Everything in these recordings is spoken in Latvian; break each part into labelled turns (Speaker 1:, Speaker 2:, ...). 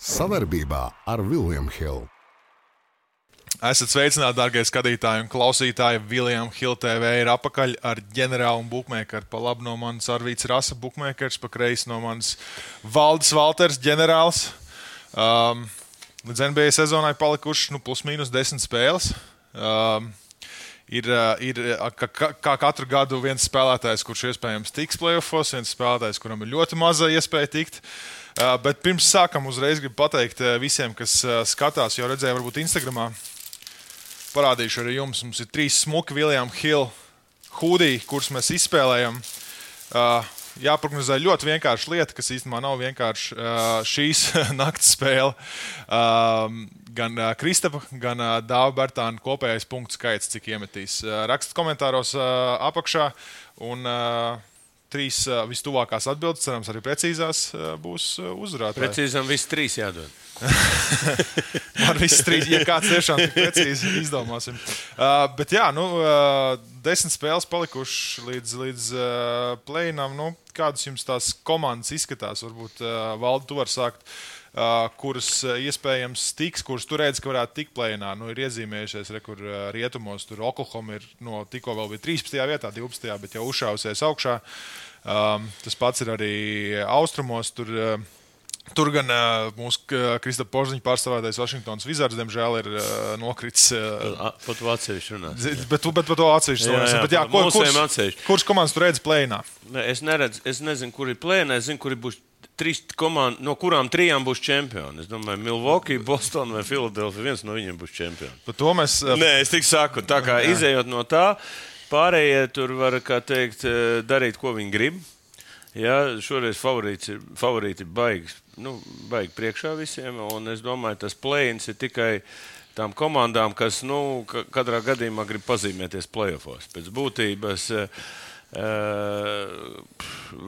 Speaker 1: Savarbībā ar Vilnius Hilu.
Speaker 2: Esat sveicināti, darbie skatītāji un klausītāji. Viljams Hilde TV ir apakaļ ar ģenerālu un buļbuļsaktu. Pa labi no manis Arvīts Rasa, buļbuļsakts, pa kreisi no manis Valdis Valters, ģenerālis. Um, līdz NBA sezonai palikuši nu, plus mīnus desmit spēles. Um, ir, uh, ir kā, kā katru gadu viens spēlētājs, kurš iespējams tiks playoffs, viens spēlētājs, kuram ir ļoti maza iespēja tikt. Uh, bet pirms sākam, uzreiz gribu pateikt visiem, kas skatās, jau redzēju, varbūt Instagramā parādīšu arī jums. Mums ir trīs smuki Viljams Hill hūdī, kurus mēs izspēlējam. Jāprognozē ļoti vienkārša lieta, kas īstenībā nav vienkārši šīs naktas spēle. Gan Kristapa, gan Dāva Bērtāna kopējais punktu skaits, cik iemetīs. Rakstiet komentāros apakšā. Un, uh, trīs uh, vistuvākās atbildes, cerams, arī precīzās, uh, būs uzvarētāji.
Speaker 3: Precīzam, viss trīs jādod.
Speaker 2: Ar visu trīs, ja kāds tiešām tik precīzi izdomāsim. Uh, bet jā, nu, uh, desmit spēles palikušas līdz, līdz uh, plēnām. Nu, kādas jums tās komandas izskatās? Varbūt uh, Valdu, tu vari sākt. Uh, kuras uh, iespējams tiks, kuras tur redzat, ka varētu tikt plēnā. Nu, ir iezīmējušies, re, kur uh, rietumos tur Oklahoma ir no tikko vēl bija 13. vietā, 12. bet jau uzšāvusies augšā. Um, tas pats ir arī austrumos. Tur, uh, Tur gan uh, mūsu Kristofers Porziņš pārstāvētais Vašingtonas Wizards, diemžēl, ir uh, nokritis. Uh,
Speaker 3: par to atsevišķi runās.
Speaker 2: Bet, bet par to atsevišķi runās. Kurš, kurš komandas tu redzi plēnā?
Speaker 3: Ne, es, neredzu, es nezinu, kur ir plēnā. Es zinu, kur būs trīs komandas, no kurām trijām būs čempioni. Es domāju, Milwaukee, Boston vai Philadelphia. Viens no viņiem būs čempions.
Speaker 2: Par to mēs. Uh,
Speaker 3: Nē, es tik saku, tā kā jā. izējot no tā, pārējie tur var, kā teikt, darīt, ko viņi grib. Jā, šoreiz favorīti ir, favorīti ir baigi, nu, baigi priekšā visiem. Es domāju, tas plēns ir tikai tām komandām, kas nu, katrā gadījumā grib pazīmēties playoffs. Pēc būtības uh,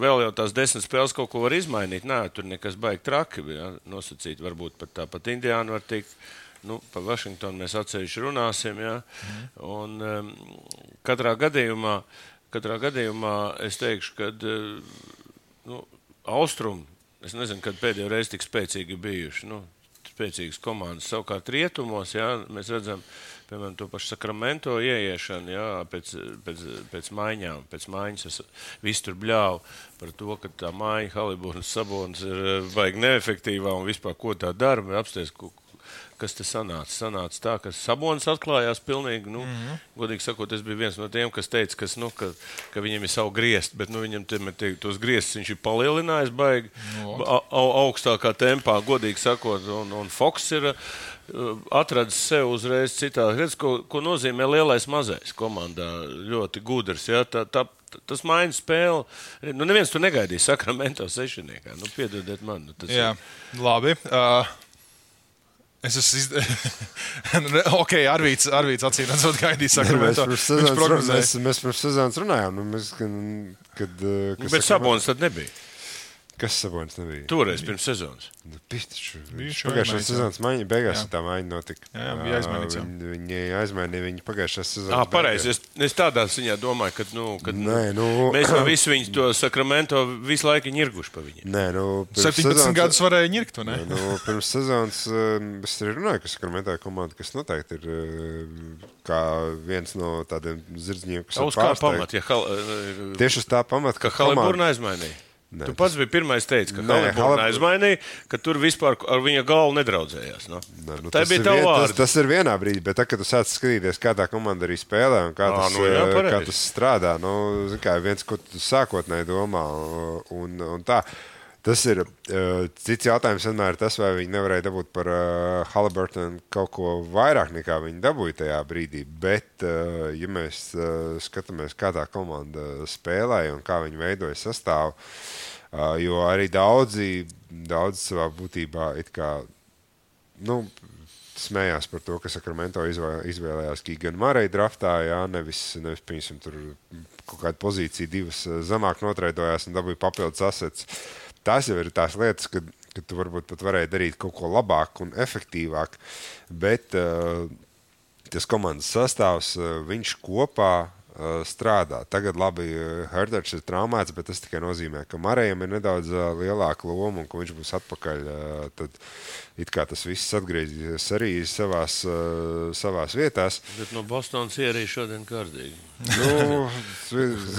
Speaker 3: vēl jau tās desmit spēles kaut ko var izmainīt. Nē, tur nekas baigi traki. Jā, nosacīt, varbūt pat tāpat Indiāna var tikt. Nu, par Vašingtonu mēs atsevišķi runāsim. Jā. Mm. Un, um, katrā gadījumā uh, Katrā gadījumā es teikšu, ka nu, austrumi, es nezinu, kad pēdējo reizi tik spēcīgi bijuši. Nu, spēcīgas komandas. Savukārt rietumos jā, mēs redzam, piemēram, to pašu sakramento ieiešanu jā, pēc, pēc, pēc maiņām. Pēc maiņas viss tur bļāva par to, ka tā māja Haliburnas sabonis ir baigi neefektīvā un vispār ko tā dara. Apsties, kas te sanāca. Sanāca tā, ka Sabonis atklājās pilnīgi, nu, mm -hmm. godīgi sakot, es biju viens no tiem, kas teica, kas, nu, ka, ka viņam ir savu griezt, bet nu, viņam te, tos griestus viņš ir palielinājis baigi no. Nu, au, augstākā tempā, godīgi sakot, un, un Foks ir uh, atradis sev uzreiz citādi. Redz, ko, ko nozīmē lielais mazais komandā. Ļoti gudrs. Ja? Tā, tā, tas maina spēli. Nu, neviens to negaidīja Sakramento sešniekā. Nu, piedodiet man. Nu,
Speaker 2: Jā, ir... labi. Uh... Es esmu izdarījis. ok, Arvīts, Arvīts acīm redzot, gaidīja sakramento.
Speaker 4: Mēs pirms sezonas, mēs, mēs pirms sezonas runājām. Nu, mēs, kad, kad,
Speaker 3: kad, Bet Sabonis tad nebija.
Speaker 4: Kas Sabonis nebija?
Speaker 3: Toreiz pirms sezonas.
Speaker 4: Nu, pagājušā sezonas maiņa beigās jā. tā maiņa notika.
Speaker 2: Jā, jā bija aizmainīta.
Speaker 4: Viņi, viņi aizmainīja viņu pagājušā sezonā.
Speaker 3: Ah, pareizi. Es, es tādā ziņā domāju, ka, nu, kad, Nē, nu, mēs no visu viņu to sakramento visu laiku ņirguši pa viņiem.
Speaker 4: Nē, nu,
Speaker 2: 17 sezonas, gadus varēja ņirgt, vai ne?
Speaker 4: Nē, nu, pirms sezonas es arī runāju, ka sakramentā komanda, kas noteikti ir kā viens no tādiem zirdziņiem, kas
Speaker 3: ir pārsteigts. Ja hal,
Speaker 4: Tieši uz tā pamata,
Speaker 3: ka Haliburna aizmainīja. Nē, tu pats biji pirmais, teicis, ka Haliburna aizmainīja, ka tur vispār ar viņa galvu nedraudzējās. No? Nē, nu, tā bija tā
Speaker 4: vien, tas, tas ir vienā brīdī, bet tad, kad tu sāc skatīties, kā tā komanda arī spēlē un kā, tas, nu, jā, kā tas strādā, nu, kā viens, ko tu sākotnēji domā. Un, un tā, Tas ir uh, cits jautājums. Vienmēr tas, vai viņi nevarēja dabūt par uh, Haliburtonu kaut ko vairāk nekā viņi dabūja tajā brīdī. Bet, uh, ja mēs uh, skatāmies, kā tā komanda spēlēja un kā viņi veidoja sastāvu, uh, jo arī daudzi, daudzi savā būtībā kā, nu, smējās par to, ka Sakramento izvēlējās Giganu Mareju draftā, jā, nevis, nevis piemēram, tur kaut kādu pozīciju divas zemāk notraidojās un dabūja papildus asets. Uh, tās jau ir tās lietas, kad, kad tu varbūt pat varēji darīt kaut ko labāk un efektīvāk. Bet uh, tas komandas sastāvs, uh, viņš kopā strādā. Tagad, labi, Herderts ir traumēts, bet tas tikai nozīmē, ka Marijam ir nedaudz uh, lielāka loma un ka viņš būs atpakaļ. Tad it kā tas viss atgriezīsies arī savās, uh, savās vietās.
Speaker 3: Bet no Bostonas ierīja šodien kārtīgi.
Speaker 4: nu,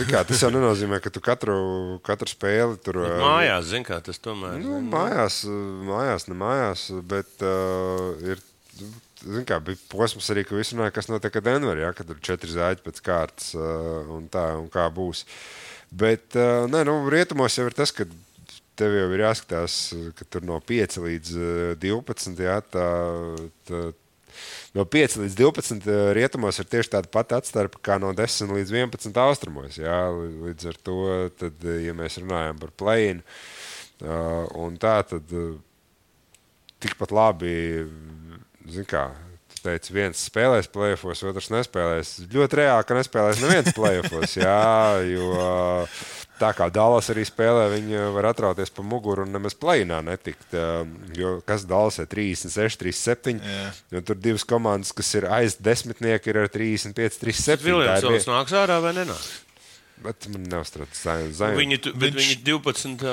Speaker 4: kā, tas jau nenozīmē, ka tu katru, katru spēli tur.
Speaker 3: Bet mājās, zin kā tas tomēr.
Speaker 4: Nu, mājās, mājās, ne mājās, bet uh, ir Zin kā, bija posms arī, ka visi runāja, kas notiek ar Denveru, ja, kad ir četri zāģi pēc kārtas uh, un tā, un kā būs. Bet, uh, nē, nu, rietumos jau ir tas, ka tev jau ir jāskatās, ka tur no 5 līdz 12. Jā, tā, tā, no 5 līdz 12 rietumos ir tieši tāda pati atstarpe kā no 10 līdz 11 austrumos. Jā, līdz ar to, tad, ja mēs runājam par plēnu uh, un tā, tad uh, tikpat labi zin kā, teici, viens spēlēs plēsofos, otrs nespēlēs. Ļoti reāli, ka nespēlēs neviens plēsofos. Jā, jo tā kā Dālas arī spēlē, viņi var atrauties pa muguru un nemaz plēnā netikt. Jo kas Dālas ir 36, 37. Jā. Tur divas komandas, kas ir aiz desmitnieki, ir ar 35, 37.
Speaker 3: Viljams nāks ārā vai nenāks?
Speaker 4: Bet man neuztrauc zaļa.
Speaker 3: Viņi, bet viņš... viņi 12,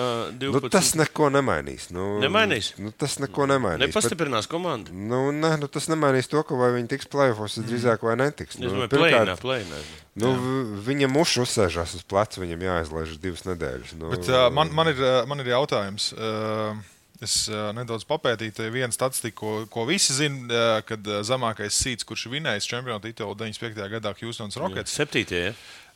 Speaker 3: 12.
Speaker 4: Nu, tas neko nemainīs. Nu,
Speaker 3: nemainīs.
Speaker 4: Nu, tas neko nemainīs.
Speaker 3: Nepastiprinās bet, komandu.
Speaker 4: Nu, ne, nu, tas nemainīs to, ka vai viņi tiks plēfos, mm. drīzāk vai netiks.
Speaker 3: Nu, es domāju, plēnā, plēnā.
Speaker 4: Nu, viņam muš uzsēžās uz pleca, viņam jāizlaiž divas nedēļas. Nu,
Speaker 2: bet, uh, man, man, ir, man ir jautājums. Uh, Es uh, nedaudz papētīju vienu statistiku, ko, ko visi zina, uh, kad uh, zemākais sīts, kurš vinējis čempionu titulu 95. gadā Houstonas Rockets.
Speaker 3: 7. Ja?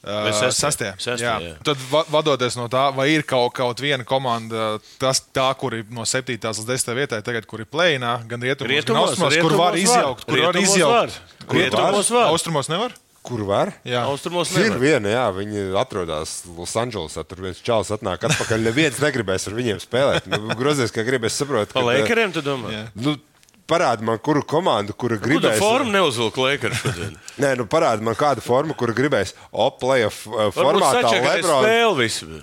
Speaker 2: Uh, sastie, sastie, jā. Jā. Tad, vadoties no tā, vai ir kaut, kaut viena komanda, tas, tā, kur ir no 7. līdz 10. vietai, tagad, kur ir plēnā, gan rietumos, rietumos, gan austrumos, kur var izjaukt. Kur var izjaukt?
Speaker 3: Rietumos var.
Speaker 2: Austrumos nevar?
Speaker 4: Kur var?
Speaker 3: Jā, austrumos
Speaker 4: nevar. Ir viena, jā, viņi atrodas Losandželosā. Tur viens čalis atnāk atpakaļ. Neviens negribēs ar viņiem spēlēt. Nu, grozies, kā gribēs saprot.
Speaker 3: Par Lakeriem, tu domā? Jā. Nu,
Speaker 4: Parādi man, kuru komandu, kura gribēs.
Speaker 3: Kādu formu neuzvilkt Lakers šodien?
Speaker 4: Nē, nu parādi man kādu formu, kura gribēs. Oplēja formātā
Speaker 3: Lebron. Spēle visu.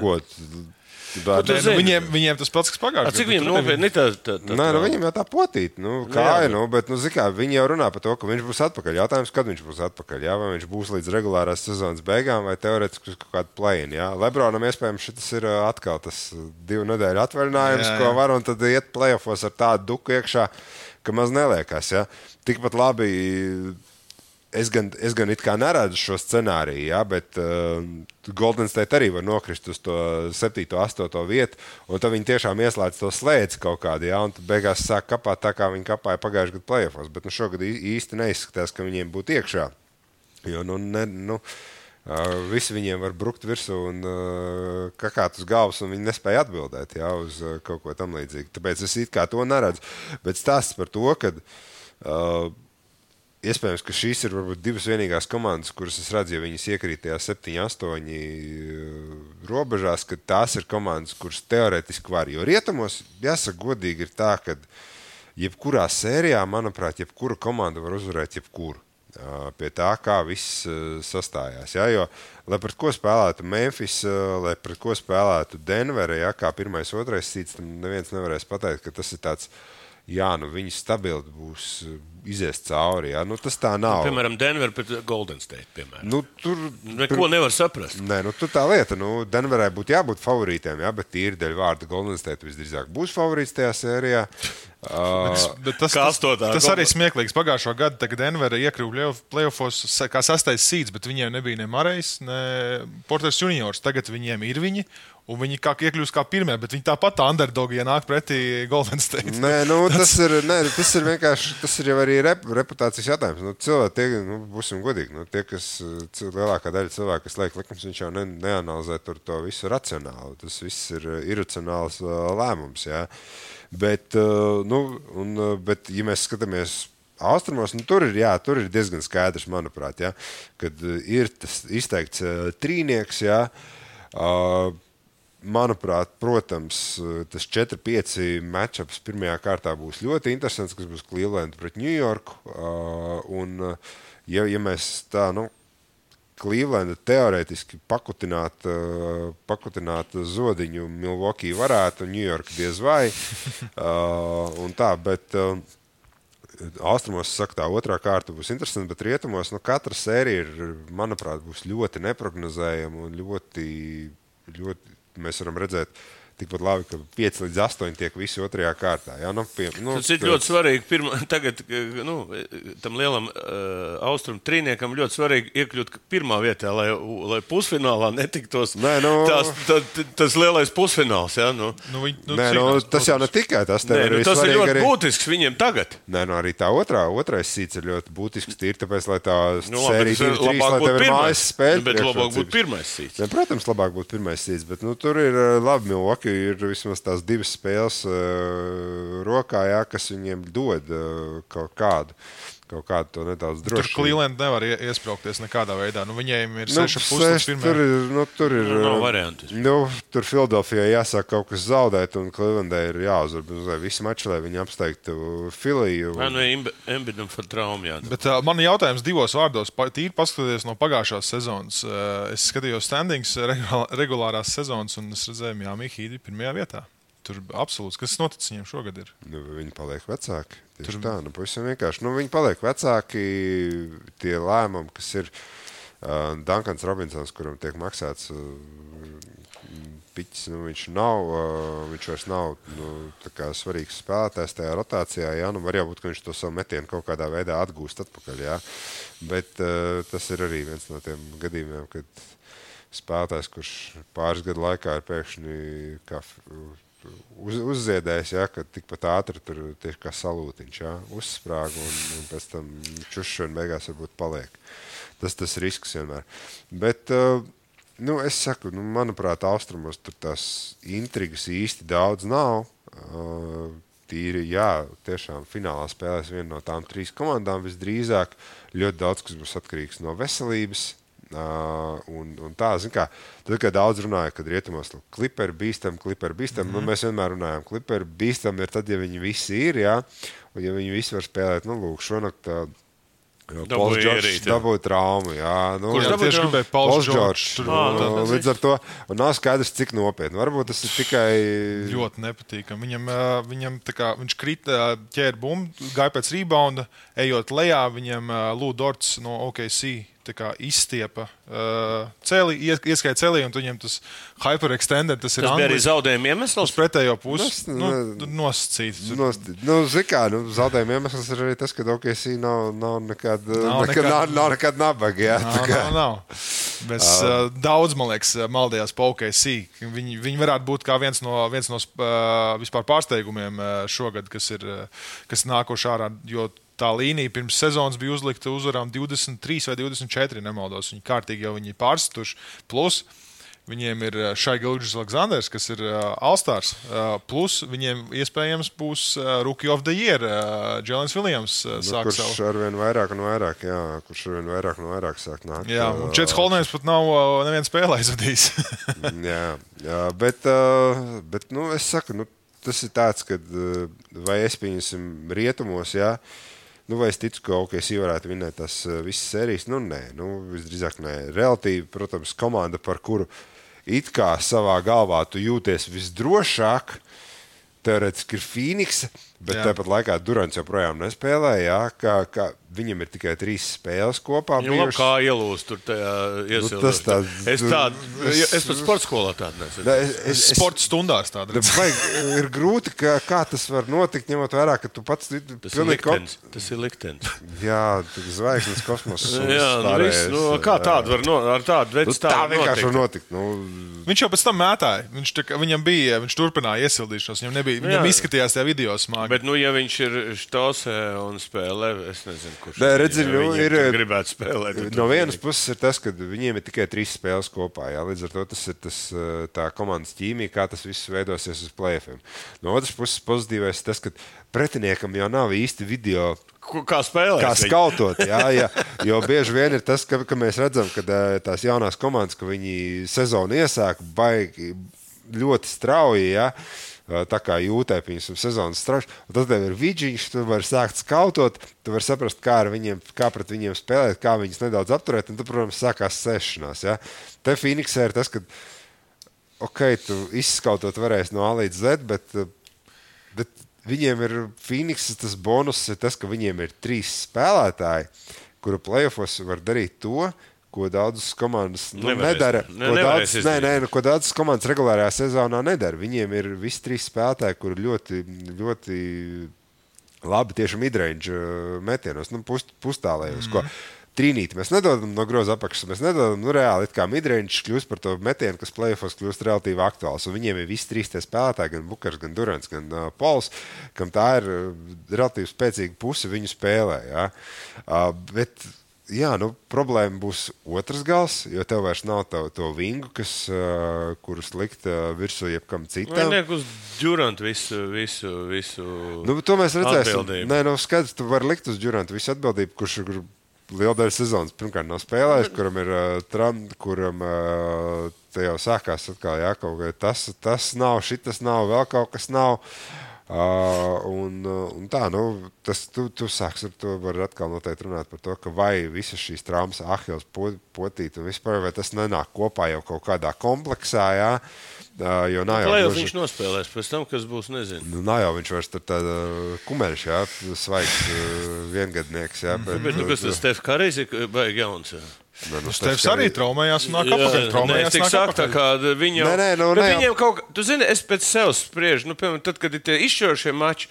Speaker 4: Ko?
Speaker 2: Ne, nu, viņiem, viņiem tas pats, kas pagājušajā
Speaker 3: gadā. Cik viņiem nopietni tā, tā, tā,
Speaker 4: Nē, nu, viņam jau tā potīt. Nu, kā, jā, nu, bet, nu, kā, viņi jau runā par to, ka viņš būs atpakaļ. Jautājums, kad viņš būs atpakaļ? Jā? Vai viņš būs līdz regulārās sezonas beigām vai teorētiski uz kaut kādu plēnu. Lebronam iespējams šis ir atkal tas divu nedēļu atvaļinājums, jā, jā. ko var un tad iet plēsofos ar tādu duku iekšā, ka maz neliekas. Ja? Tikpat labi es gan, es gan it kā neredzu šo scenāriju, ja, bet uh, Golden State arī var nokrist uz to 7, 8 vietu, un tad viņi tiešām ieslēdz to slēdzi kaut kādā, ja, un beigās sāk kapāt tā, kā viņi kapāja pagājušajā gadā playoffs. Bet nu, šogad īsti neizskatās, ka viņiem būtu iekšā. Jo, nu, ne, nu, uh, visi viņiem var brukt virsū un uh, kakāt uz galvas, un viņi nespēja atbildēt ja, uz uh, kaut ko tamlīdzīgu. Tāpēc es it kā to neredzu. Bet stāsts par to, ka. Uh, Iespējams, ka šīs ir varbūt divas vienīgās komandas, kuras es redzu, ja viņas iekrīt tajā 7, 8 eh, robežās, ka tās ir komandas, kuras teorētiski var. Jo rietumos, jāsaka, godīgi ir tā, ka jebkurā sērijā, manuprāt, jebkura komanda var uzvarēt jebkuru. Pie tā, kā viss sastājās. Ja? Jo, lai pret ko spēlētu Memphis, lai pret ko spēlētu Denverē, ja? kā pirmais, otrais cīņas, tam neviens nevarēs pateikt, ka tas ir tāds, jā, nu viņi stabili būs izies cauri. Ja? Nu, tas tā nav.
Speaker 3: Nu, piemēram, Denver pret Golden State. Piemēram.
Speaker 4: Nu, tur
Speaker 3: neko nevar saprast.
Speaker 4: Nē, nu, tur tā lieta. Nu, Denverai būtu jābūt favorītiem, ja? bet tīri dēļ vārda Golden State visdrīzāk būs favorīts tajā sērijā.
Speaker 2: Uh, bet tas, tas, tas arī smieklīgs. Pagājušā gada, kad Denvera iekļuva playoffs kā sastais sīds, bet viņiem nebija ne Marais, ne Porters juniors. Tagad viņiem ir viņi. Un viņi kā iekļūst kā pirmie, bet viņi tāpat tā underdogi, ja nāk pretī Golden State.
Speaker 4: Nē, nu, tas, ir, nē, tas ir vienkārši tas ir arī rep, reputācijas jautājums. Nu, cilvēki, tie, nu, būsim godīgi, nu, tie, kas lielākā daļa cilvēku, kas liek likums, viņš jau ne, neanalizē to visu racionāli. Tas viss ir iracionāls uh, lēmums. Jā. Bet, uh, nu, un, uh, bet, ja mēs skatāmies austrumos, nu, tur, ir, jā, tur ir diezgan skaidrs, manuprāt, jā, kad ir tas izteikts trīnieks. Jā, uh, manuprāt, protams, tas 4-5 matčups pirmajā kārtā būs ļoti interesants, kas būs Cleveland pret New York. Un, ja, ja mēs tā, nu, Cleveland teorētiski pakutināt, pakutināt zodiņu Milwaukee varētu, New York diez vai. Un tā, bet austrumos, saka, tā otrā kārta būs interesanta, bet rietumos nu, katra sērija ir, manuprāt, būs ļoti neparedzējama un ļoti, ļoti mēs varam redzēt tikpat labi, ka 5 līdz 8 tiek visi otrajā kārtā. Jā, nu, pie,
Speaker 3: nu, Tas ir ļoti svarīgi. Pirma, tagad nu, tam lielam uh, austrumu trīniekam ļoti svarīgi iekļūt pirmā vietā, lai, lai pusfinālā netiktos Nē, nu, tās, tā, tas lielais pusfināls. Jā, nu.
Speaker 4: Nu, viņ, nu, Nē, nu, tas jau ne tikai tas. Nē,
Speaker 3: nu, tas ir ļoti arī... būtisks viņiem tagad.
Speaker 4: Nē, nu, arī tā otrā, otrais sīts ir ļoti būtisks. Tīri tāpēc, lai tā nu, sērija ir labāk būt pirmais spēle.
Speaker 3: Bet labāk būtu pirmais sīts.
Speaker 4: Ne, protams, labāk būtu pirmais sīts, bet nu, tur ir labi Milwaukee ir vismaz tās divas spēles uh, rokā, jā, kas viņiem dod uh, kaut kādu. Kaut kādu to nedaudz drošu.
Speaker 2: Tur Cleveland nevar iesprāgties nekādā veidā. Nu, viņiem ir nu, seši
Speaker 4: puses. Tur ir, nu, tur ir,
Speaker 3: nu, nav variantu.
Speaker 4: Nu, tur Filadelfijā jāsāk kaut kas zaudēt, un Clevelandē ir jāuzvar. Visi mači, lai viņi apsteigtu Filiju.
Speaker 3: Nē, nu, Embidam par traumu jādara.
Speaker 2: Bet uh, man jautājums divos vārdos. Tīri paskatoties no pagājušās sezonas. Uh, es skatījos standings regulārās sezonas, un es redzēju, Jā, Mihīdi pirmajā vietā. Tur absolūts, kas noticis viņiem šogad? Ir?
Speaker 4: Nu, viņi paliek vecāki. Tieši Tur... tā, nu, pavisam vienkārši. Nu, viņi paliek vecāki. Tie lēmumi, kas ir uh, Dunkans Robinsons, kuram tiek maksāts. Uh, Piķis, nu, viņš nav, uh, viņš vairs nav nu, svarīgs spēlētājs tajā rotācijā. Jā, nu, var jau būt, ka viņš to savu metienu kaut kādā veidā atgūst atpakaļ. Jā. Bet uh, tas ir arī viens no tiem gadījumiem, kad spēlētājs, kurš pāris gadu laikā ir pēkšņi kā, uz, uzziedējis, ja, ka tikpat ātri tur tieši kā salūtiņš ja, uzsprāga un, un pēc tam čušs un beigās varbūt paliek. Tas tas risks vienmēr. Bet, uh, nu, es saku, nu, manuprāt, austrumos tur tās intrigas īsti daudz nav. Uh, tīri, jā, tiešām finālā spēlēs viena no tām trīs komandām visdrīzāk. Ļoti daudz kas būs atkarīgs no veselības Uh, un, un tā, kā, tad, kad daudz runāja, kad rietumos nu, kliperi bīstam, kliperi bīstam, mm -hmm. nu, mēs vienmēr runājam, kliperi bīstam ir tad, ja viņi visi ir, jā, un ja viņi visi var spēlēt, nu, lūk, šonakt. Pols Džordžs dabūja traumu. Jā, nu,
Speaker 2: Kurš jā, tieši gribēja Pols Džordžs?
Speaker 4: Nu, līdz ar to nav skaidrs, cik nopietni. Varbūt tas ir tikai.
Speaker 2: Ļoti nepatīkami. Viņam, viņam kā, viņš krita, ķēra bumbu, gāja pēc rebounda, ejot lejā, viņam Lūdorts no OKC izstiepa uh, celi, ieskaita celī, un viņam tas hyperextended, tas ir
Speaker 3: tas anglis, arī zaudējuma iemesls.
Speaker 2: Uz pretējo pusi nu, nu, nosacīts.
Speaker 4: Nost, nu, kā, nu, zaudējuma iemesls ir arī tas, ka OKC nav, nav nekad, nav nekad, nekad, nav nekad nabaga. Jā,
Speaker 2: nav, nav, nav. Mēs uh, daudz, man liekas, maldījās pa OKC. Viņi, viņi varētu būt kā viens no, viens no uh, vispār pārsteigumiem uh, šogad, kas ir uh, kas nākošā ārā. Jo tā līnija pirms sezonas bija uzlikta uzvarām 23 vai 24. Nemaldos. Viņi kārtīgi jau viņi pārstuši. Plus viņiem ir eh, Šai Gilgis Aleksandrs, kas ir uh, Alstārs. Uh, plus viņiem iespējams būs Rookie of the Year, Jēlins Viljams.
Speaker 4: Nu, kurš savu. arvien vairāk un vairāk, jā, kurš arvien vairāk un vairāk sāk nākt.
Speaker 2: Jā, un Čets Holnēns pat nav neviens spēlē aizvadījis.
Speaker 4: jā, jā, bet, bet nu, es saku, nu, tas ir tāds, ka vai es pieņemsim rietumos, jā. Ja, Nu, vai es ticu, ka OKC varētu vinēt tās eh, visas sērijas? Nu, nē, nu, visdrīzāk nē. Relatīvi, protams, komanda, par kuru it kā savā galvā tu jūties visdrošāk, teorētiski ir Phoenix. Bet jā. tāpat laikā Durants joprojām nespēlē. Jā, kā, kā viņam ir tikai trīs spēles kopā.
Speaker 3: Viņam jau kā ielūst tur tajā iesaistīt. Nu, tas tāds, es tādu, es, pat sporta skolā tādu nesmu. Ne, es,
Speaker 2: es, sporta stundās tādu.
Speaker 4: ir grūti, ka, kā tas var notikt, ņemot vērā, ka tu pats
Speaker 3: tas ir liktenis. Kop... Tas ir liktenis.
Speaker 4: jā, zvaigznes kosmosā.
Speaker 3: jā, nu, viss, nu, kā tādu var no, ar tādu veidu
Speaker 4: nu, tā vienkārši var notikt. Nu,
Speaker 2: viņš jau pēc tam mētāja. Viņš, tā, viņam bija, viņš turpināja iesildīšanos. Viņam, nebija, viņam izskatījās tajā video smagi.
Speaker 3: Bet, nu, ja viņš ir štosē un spēlē, es nezinu, kurš
Speaker 4: Nē, redzi, nu, ir,
Speaker 3: gribētu spēlēt.
Speaker 4: No vienas puses ir tas, ka viņiem ir tikai trīs spēles kopā. Jā, līdz ar to tas ir tas, tā komandas ķīmija, kā tas viss veidosies uz plēfiem. No otras puses, pozitīvais ir tas, ka pretiniekam jau nav īsti video
Speaker 3: kā spēlēt.
Speaker 4: Kā skautot, jā, jā. Jo bieži vien ir tas, ka, ka mēs redzam, ka tās jaunās komandas, ka viņi sezonu iesāk baigi ļoti strauji. Jā tā kā jūtē, piemēram, sezonas strauji. Tad tev ir vidžiņš, tu vari sākt skautot, tu vari saprast, kā, viņiem, kā pret viņiem spēlēt, kā viņus nedaudz apturēt. Un tad, protams, sākās sēšanās. Ja? Te Phoenixē ir tas, ka, ok, tu izskautot varēsi no A līdz Z, bet, bet viņiem ir Phoenix, tas bonus tas, ka viņiem ir trīs spēlētāji, kuru playoffs var darīt to, ko daudzas komandas nu,
Speaker 3: Nevarēs.
Speaker 4: nedara.
Speaker 3: Ne,
Speaker 4: ko,
Speaker 3: nevarēs
Speaker 4: daudz, nē, nē, nu, ko daudzas komandas regulārajā sezonā nedara. Viņiem ir visi trīs spēlētāji, kuri ļoti, ļoti labi tieši midrange uh, metienos, nu, pust, pustālējos. Mm. Trīnīti mēs nedodam no groza apakšas. Mēs nedodam, nu, reāli it kā midrange kļūst par to metienu, kas plēsofos kļūst relatīvi aktuāls. Un viņiem ir visi trīs tie spēlētāji, gan Bukars, gan Durants, gan uh, Pols, kam tā ir uh, relatīvi spēcīga puse viņu spēlē. Ja? Uh, bet, Jā, nu, problēma būs otrs gals, jo tev vairs nav to, to vingu, kas, uh, kurus likt uh, virsū jebkam citam.
Speaker 3: liek uz Durantu visu, visu, visu.
Speaker 4: Nu, to mēs redzēsim. Nē, nu, skaidrs, tu vari likt uz Džuranta visu atbildību, kurš ir liela daļa sezonas. Pirmkārt, nav spēlējis, kuram ir uh, tram, kuram uh, te jau sākās atkal, jā, kaut kā tas, tas nav, šitas nav, vēl kaut kas nav. Uh, uh, un tā, nu, tas tu, tu sāks ar to, var atkal noteikti runāt par to, ka vai visas šīs traumas, ahils, po- potīt un vispār, vai tas nenāk kopā jau kaut kādā kompleksā, jā, uh, jo nav jau
Speaker 3: Plēsoņš
Speaker 4: gluži-
Speaker 3: viņš nospēlēs, pēc tam, kas būs, nezinu.
Speaker 4: Nu, nav jau viņš vairs tur tāds kumeļš, jā, svaigs viengadnieks. Jā, bet,
Speaker 3: Bet, nu, kas tas Stefans Kārijs ir baigi jauns? jā.
Speaker 4: Nu,
Speaker 2: Stefs arī traumējās un apakaļ.
Speaker 3: nē,
Speaker 2: Traumējās, nāk
Speaker 3: saku, tā kā viņi jau.
Speaker 4: Nē, nē, nu, jau-
Speaker 3: viņiem kaut kā, tu zini, es pēc sevis spriežu, nu, piemēram, tad, kad ir tie izšķirošie mači.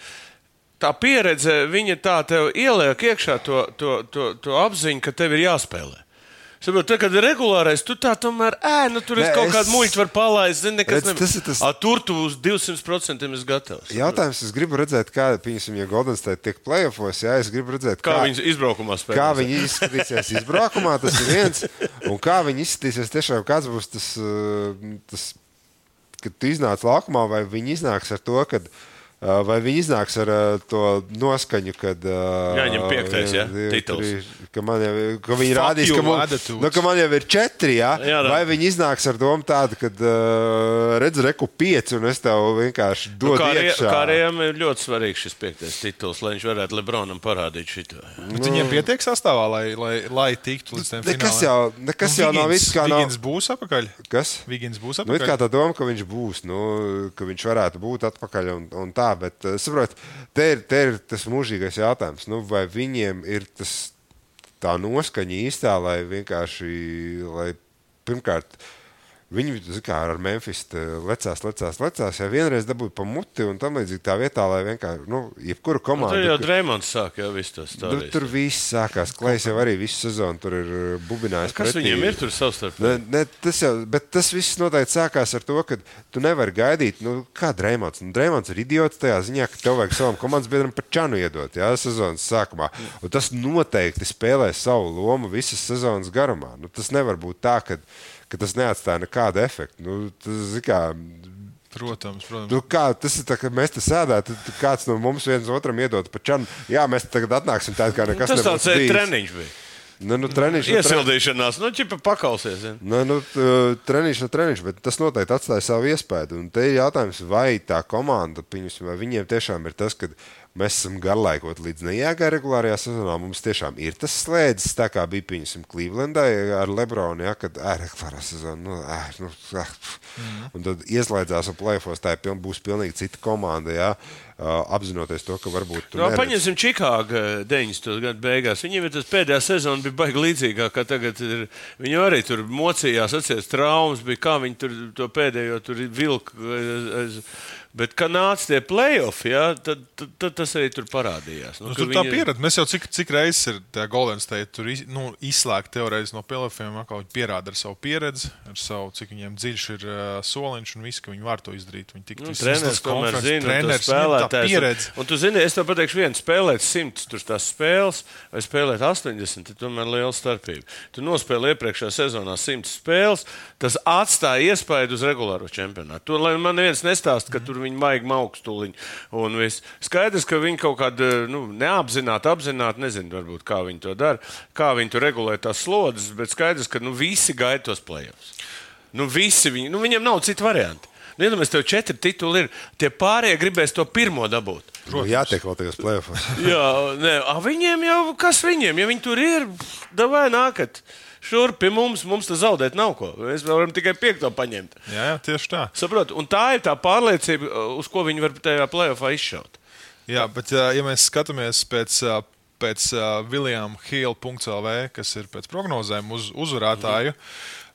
Speaker 3: Tā pieredze, viņa tā tev ieliek iekšā to, to, to, to apziņu, ka tev ir jāspēlē. Saprot, tad, kad ir regulārais, tu tā tomēr, ē, nu, tur
Speaker 4: Nē,
Speaker 3: es kaut
Speaker 4: es-
Speaker 3: kādu muļķu varu palaist. Zini, nekas
Speaker 4: Redz, tas ir tas-
Speaker 3: A, tur tu uz 200% esi gatavs.
Speaker 4: Jautājums, es gribu redzēt, kā, piemēram, ja Golden State tiek playoffs, jā, es gribu redzēt,
Speaker 3: Kā,
Speaker 4: kā,
Speaker 3: viņas izbraukumā spēlē?
Speaker 4: kā viņi izskatīsies izbraukumā, tas ir viens, un kā viņi izskatīsies tiešām, kāds būs tas, uh, tas kad tu iznāc laukumā, vai viņi iznāks ar to, kad uh, Vai viņi iznāks ar uh, to noskaņu, kad. Uh,
Speaker 3: Jāņem piektais, ja?
Speaker 4: divi,
Speaker 3: Tituls.
Speaker 4: Ka, man jau, ka viņi rādīs, ka,
Speaker 2: attitudes.
Speaker 4: nu, ka man jau ir četri. Ja?
Speaker 3: Jā,
Speaker 4: vai viņi iznāks ar domu tādu, ka redz, reku pieci, un es tev vienkārši
Speaker 3: Nu,
Speaker 4: dodu
Speaker 3: kā arī-
Speaker 4: iekšā.
Speaker 3: kā arī ir ļoti svarīgs šis piektais tituls, lai viņš varētu Lebronam parādīt šo.
Speaker 2: Bet viņiem pietiek sastāvā, lai, lai, lai tiktu līdz tam
Speaker 4: Nekas
Speaker 2: finālam.
Speaker 4: jau, nekas jau nav viss, kā nav.
Speaker 2: Vigins būs apakaļ.
Speaker 4: Kas?
Speaker 2: Vigins būs
Speaker 4: Nu, it kā
Speaker 2: apakaļ.
Speaker 4: tā doma, ka viņš būs, nu, ka viņš varētu būt atpakaļ un, un tā, bet, uh, saprot, te ir, te ir tas mūžīgais jautājums, nu, vai viņiem ir tas tā noskaņa īstā, lai vienkārši, lai pirmkārt, Viņi kā, ar Memphis lecās, lecās, lecās. Ja vienreiz dabūja pa muti un tam līdzīgi tā vietā, lai vienkārši, nu, jebkura
Speaker 3: Nu,
Speaker 4: komanda.
Speaker 3: tur jau Dreamlands sāk jau visu to
Speaker 4: Nu,
Speaker 3: stāstīt.
Speaker 4: tur viss sākās. Klais jau arī visu sezonu tur ir uh, bubinājis.
Speaker 3: Kas
Speaker 4: pretī.
Speaker 3: viņiem ir tur savstarpēji?
Speaker 4: Ne, ne, tas jau, bet tas viss noteikti sākās ar to, ka tu nevari gaidīt, nu, kā Dreamlands. Nu, Dreamlands ir idiots tajā ziņā, ka tev vajag savam komandas biedram pat čanu iedot jā, sezonas sākumā. Un tas noteikti spēlē savu lomu visas sezonas garumā. Nu, tas nevar būt tā, ka, ka tas neatstāja nekādu efektu. Nu, tas, kā,
Speaker 2: Protams, protams.
Speaker 4: Nu, kā, tas ir tā, ka mēs te sēdētu, tad kāds no mums viens otram iedod pa čanu. Jā, mēs tagad atnāksim tādu, kā nekas
Speaker 3: Tas tāds eh,
Speaker 4: bijis.
Speaker 3: treniņš bija.
Speaker 4: Nu, nu, treniņš, nu,
Speaker 3: Iesildīšanās, nu, čipa pakalsies. zini.
Speaker 4: Nu, nu, treniņš, nu, treniņš, bet tas noteikti atstāja savu iespēju. Un te ir jautājums, vai tā komanda, pieņemsim, vai viņiem tiešām ir tas, ka mēs esam garlaikot līdz neiegai regulārajā sezonā. Mums tiešām ir tas slēdzis, tā kā bija pieņemsim Clevelandai ar Lebronu, ja, kad ārā regulārā sezona. Nu, ār, nu, ah,
Speaker 3: Mhm.
Speaker 4: un tad ieslēdzās un plēfos, tā ir piln, būs pilnīgi cita komanda. Ja, uh, apzinoties to, ka varbūt tu
Speaker 3: Nu,
Speaker 4: neredzi.
Speaker 3: paņemsim Čikāgu 90. gadu beigās. Viņiem ir tas pēdējā sezona, bija baigi līdzīgā, kā tagad. Ir. Viņi arī tur mocījās, atcerieties, traumas bija, kā viņi tur to pēdējo tur vilka. Bet, kad nāca tie playoffs, ja, tad, tad, tad tas arī tur parādījās.
Speaker 2: Nu,
Speaker 3: ka
Speaker 2: tur tā
Speaker 3: viņi-
Speaker 2: pieredze. Mēs jau cik, cik reizes ir tā Golden State tur iz, nu, izslēgta teorētiski no pelēfiem. Viņi pierāda ar savu pieredzi, ar savu, cik viņiem dziļš ir uh, soliņš un viss, ka viņi var to izdarīt. Viņi tik
Speaker 3: Nu, Treneris
Speaker 2: konferences,
Speaker 3: zina, un
Speaker 2: treneris, tā
Speaker 3: spēlētājs.
Speaker 2: pieredze.
Speaker 3: Un, un tu zini, es tev pateikšu, viens spēlēt simts tur tās spēles, vai spēlēt 80, tad tomēr liela starpība. Tu nospēlēji iepriekšējā sezonā 100 spēles, tas atstāja iespaidu uz regulāro čempionātu. Lai man neviens nestāst, ka tur viņi maigi viss. Skaidrs, ka viņi kaut kādā nu, neapzināti, apzināti, nezinu, varbūt kā viņi to dara, kā viņi tur regulē tās slodzes, bet skaidrs, ka nu, visi gaida tos plēsoņus. Nu, visi viņi, nu, viņiem nav citu variantu. Nu, Iedomājieties, tev četri tituli ir. Tie pārējie gribēs to pirmo dabūt.
Speaker 4: Nu, jātiek vēl tajos plēfos.
Speaker 3: Jā, nē, a, viņiem jau kas viņiem, ja viņi tur ir, vai nākat. Šurp pie mums, mums tas zaudēt nav ko. Mēs varam tikai piekto paņemt.
Speaker 2: Jā, jā, tieši tā.
Speaker 3: Saprotu, un tā ir tā pārliecība, uz ko viņi var tajā plēsoņā izšaut.
Speaker 2: Jā, bet ja mēs skatāmies pēc. Pēc uh, Viljama Hila.CLV, kas ir pēc prognozēm uz uzvarētāju,